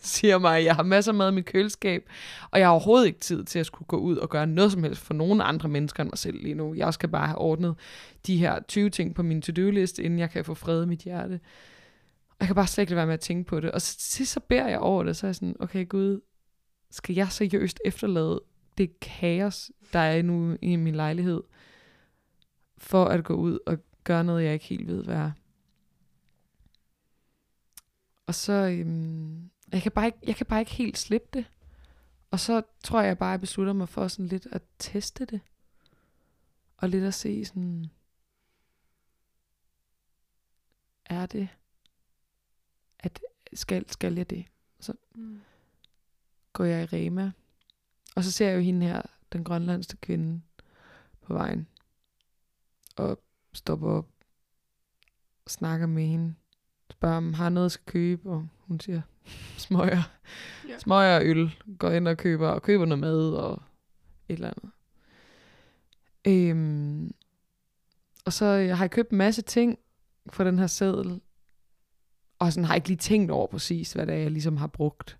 siger mig, at jeg har masser af mad i mit køleskab, og jeg har overhovedet ikke tid til at skulle gå ud og gøre noget som helst for nogen andre mennesker end mig selv lige nu. Jeg skal bare have ordnet de her 20 ting på min to-do-liste, inden jeg kan få fred i mit hjerte. Og jeg kan bare slet ikke lade være med at tænke på det. Og så, sidst så beder jeg over det, så er jeg sådan, okay Gud, skal jeg seriøst efterlade det kaos, der er nu i min lejlighed, for at gå ud og gøre noget, jeg ikke helt ved, hvad er. Og så, øhm, jeg, kan bare ikke, jeg kan bare ikke helt slippe det. Og så tror jeg bare, jeg beslutter mig for sådan lidt at teste det. Og lidt at se sådan, er det, at skal, skal jeg det? Mm. går jeg i Rema. Og så ser jeg jo hende her, den grønlandske kvinde, på vejen. Og stopper op, snakker med hende, spørger om, har jeg noget, jeg skal købe? Og hun siger, smøger. Ja. Smøger og øl. Går ind og køber, og køber noget mad og et eller andet. Øhm, og så øh, har jeg købt en masse ting for den her seddel. Og sådan har jeg ikke lige tænkt over præcis, hvad det er, jeg ligesom har brugt.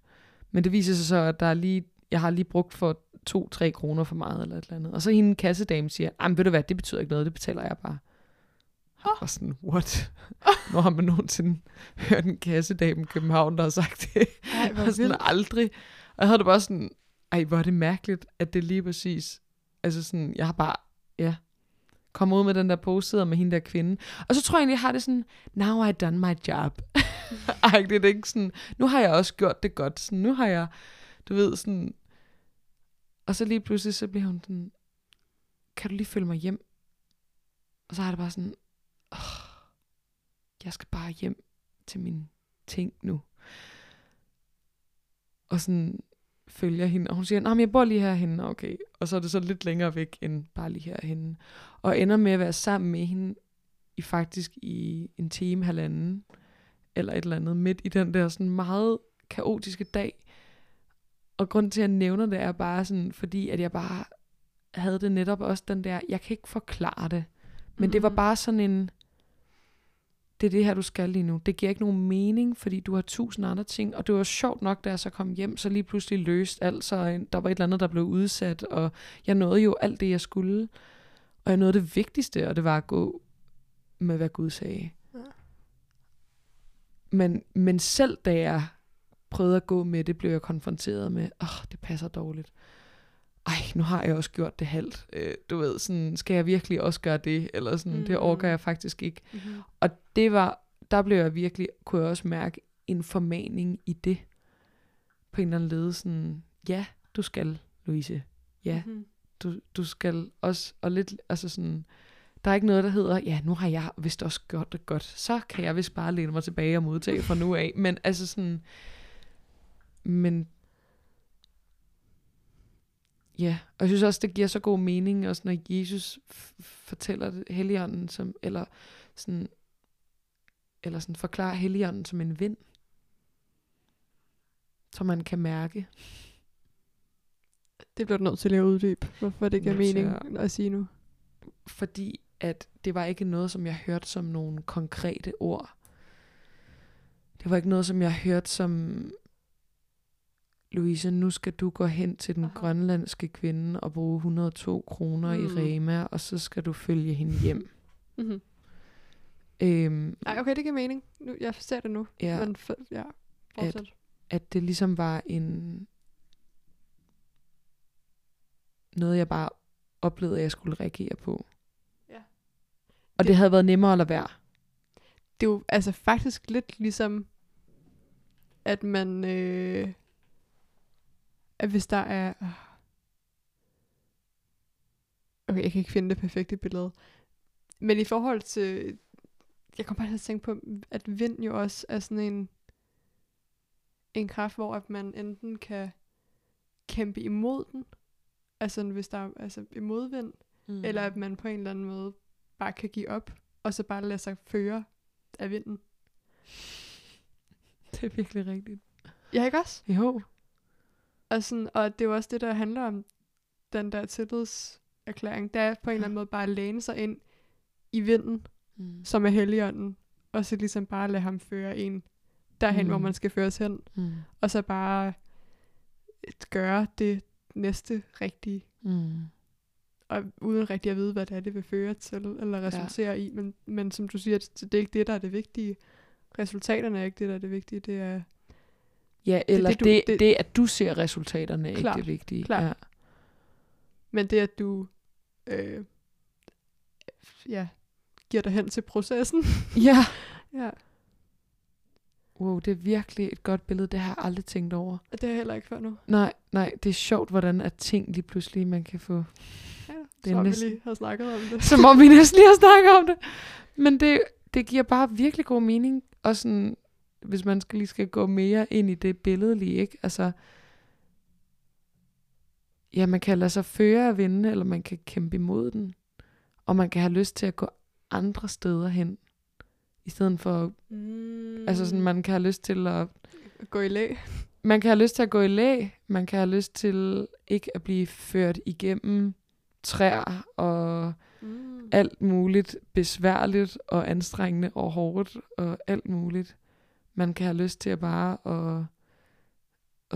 Men det viser sig så, at der er lige, jeg har lige brugt for 2-3 kroner for meget eller et eller andet. Og så hende kassedame siger, jamen ved du hvad, det betyder ikke noget, det betaler jeg bare. Åh. Og sådan, what? [LAUGHS] Hvor har man nogensinde hørt en kassedame i København, der har sagt det? Ej, Og sådan vildt. aldrig. Og jeg havde det bare sådan, ej, hvor er det mærkeligt, at det lige præcis, altså sådan, jeg har bare, ja, kommet ud med den der pose, sidder med hende der kvinde. Og så tror jeg egentlig, jeg har det sådan, now I done my job. [LAUGHS] ej, det er ikke sådan, nu har jeg også gjort det godt. Sådan, nu har jeg, du ved, sådan, og så lige pludselig, så bliver hun sådan, kan du lige følge mig hjem? Og så har det bare sådan, jeg skal bare hjem til mine ting nu og sådan følger hende, og hun siger, nej, jeg bor lige herhenne, okay. Og så er det så lidt længere væk, end bare lige herhenne. Og ender med at være sammen med hende, i faktisk i en time, halvanden, eller et eller andet, midt i den der sådan meget kaotiske dag. Og grund til, at jeg nævner det, er bare sådan, fordi at jeg bare havde det netop også den der, jeg kan ikke forklare det, men det var Mhm. bare sådan en, det er det her, du skal lige nu. Det giver ikke nogen mening, fordi du har tusind andre ting. Og det var sjovt nok, da jeg så kom hjem, så lige pludselig løst alt. Så der var et eller andet, der blev udsat, og jeg nåede jo alt det, jeg skulle. Og jeg nåede det vigtigste, og det var at gå med, hvad Gud sagde. Ja. Men, men selv da jeg prøvede at gå med det, blev jeg konfronteret med, åh, oh, det passer dårligt. Ej, nu har jeg også gjort det halvt. Øh, du ved, sådan, skal jeg virkelig også gøre det? Eller sådan, mm. det orker jeg faktisk ikke. Mm-hmm. Og det var, der blev jeg virkelig, kunne jeg også mærke en formaning i det. På en eller anden led, sådan, ja, du skal, Louise. Ja, Mm-hmm. du, du skal også, og lidt, altså sådan, der er ikke noget, der hedder, ja, nu har jeg vist også gjort det godt, så kan jeg vist bare læne mig tilbage og modtage fra nu af. Men altså sådan, men ja, og jeg synes også, det giver så god mening, også når Jesus fortæller det, Helligånden, som, eller sådan, eller sådan forklarer Helligånden som en vind, som man kan mærke. Det bliver du nødt til at uddybe, hvorfor det giver mening at sige nu. fordi at det var ikke noget, som jeg hørte som nogle konkrete ord. Det var ikke noget, som jeg hørte som, Louise, nu skal du gå hen til den Aha. Grønlandske kvinde og bruge 102 kroner mm. i. Rema, og så skal du følge hende hjem. Mm-hmm. [LAUGHS] øhm, Ej, okay, det giver mening. Nu, jeg ser det nu. ja, Men ja, fortsæt. at det ligesom var en... Noget, jeg bare oplevede, at jeg skulle reagere på. Ja. Og Det- det, det havde været nemmere at lade være. det er jo altså faktisk lidt ligesom, at man, øh, at hvis der er, ah. okay, jeg kan ikke finde det perfekte billede, men i forhold til, jeg kommer bare til at tænke på, at vind jo også er sådan en, en kraft, hvor at man enten kan kæmpe imod den, altså hvis der er altså imodvind, mm. eller at man på en eller anden måde bare kan give op, og så bare lade sig føre af vinden. [LAUGHS] Det er virkelig rigtigt. Ja, ikke også? Jo. Og, sådan, og det er jo også det, der handler om den der tillidserklæring. Det er på en eller anden måde bare at læne sig ind i vinden, Mm. som er helligånden, og så ligesom bare lade ham føre en derhen, mm. hvor man skal føres hen. Mm. Og så bare gøre det næste rigtige, Mm. og uden rigtig at vide, hvad det er, det vil føre til, eller resultere ja. i. Men, men som du siger, det det er ikke det, der er det vigtige. Resultaterne er ikke det, der er det vigtige. Det er Ja, eller det, det, du- det, det- det, at du ser resultaterne, er Klart, ikke det vigtige. klart. Ja. Men det, at du øh, ja, giver dig hen til processen. [LAUGHS] ja. ja, Wow, det er virkelig et godt billede. Det har jeg aldrig tænkt over. og det har jeg heller ikke før nu. Nej, nej, det er sjovt, hvordan at ting lige pludselig man kan få. Ja, Det er så næsten- vi lige har snakket om det. Som om vi [LAUGHS] næsten lige har snakket om det. Men det, det giver bare virkelig god mening. Og sådan, hvis man skal lige skal gå mere ind i det billede lige, ikke? Altså, ja, man kan lade sig føre af vinde, eller man kan kæmpe imod den. Og man kan have lyst til at gå andre steder hen. I stedet for, Mm. altså sådan, man kan have lyst til at Gå i læ. man kan have lyst til at gå i læ, man kan have lyst til ikke at blive ført igennem træer og Mm. alt muligt besværligt og anstrengende og hårdt og alt muligt. Man kan have lyst til at bare at,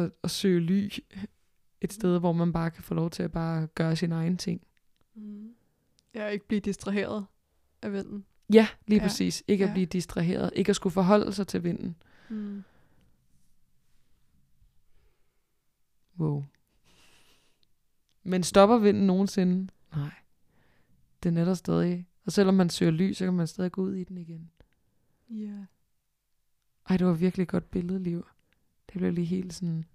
at, at søge ly et sted, hvor man bare kan få lov til at bare gøre sin egen ting. Mm. Ja, ikke blive distraheret af vinden. Ja, lige Ja, præcis. Ikke at ja. blive distraheret. Ikke at skulle forholde sig til vinden. Mm. Wow. Men stopper vinden nogensinde? Nej. Den er der stadig. Og selvom man søger lys, så kan man stadig gå ud i den igen. Ja. Ej, det var virkelig godt billede, Liv. Det blev lige helt sådan...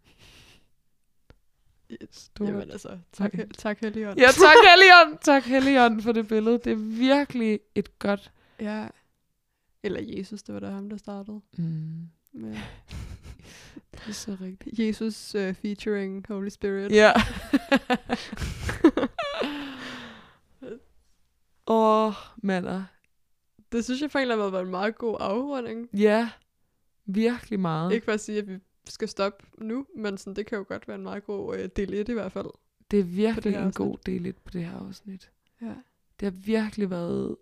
Yes. Stort. Jamen altså, tak, Okay. tak Helligånd. Ja, tak [LAUGHS] Helion! Tak Helion for det billede. Det er virkelig et godt... ja. Eller Jesus, det var da ham, der startede. Mm, Med [LAUGHS] det er så rigtigt. Jesus uh, featuring Holy Spirit. Ja. [LAUGHS] Åh, oh, mander. Det synes jeg anden måde var en meget god afrunding. Ja, virkelig meget. Ikke for at sige, at vi skal stoppe nu, men sådan, det kan jo godt være en meget god uh, del 1 i hvert fald. Det er virkelig her en afsnit. god del lidt på det her afsnit. Ja. Det har virkelig været...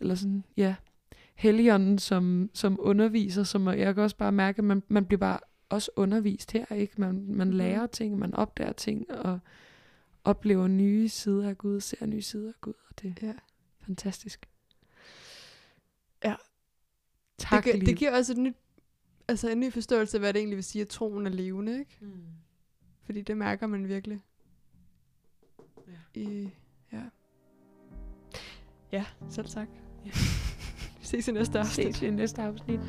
Eller sådan, ja. Helligånden som, som underviser, som jeg kan også bare mærke, at man, man bliver bare også undervist her, ikke? Man, man Mhm. lærer ting, man opdager ting, og oplever nye sider af Gud, ser nye sider af Gud, og det er Ja. fantastisk. Tak, det, gi- det giver også et nyt, altså en ny forståelse af, hvad det egentlig vil sige, at troen er levende, ikke? Mm. Fordi det mærker man virkelig. Ja. I, ja. Ja, selv tak. Ja. [LAUGHS] Vi ses i næste afsnit. Ses i næste afsnit.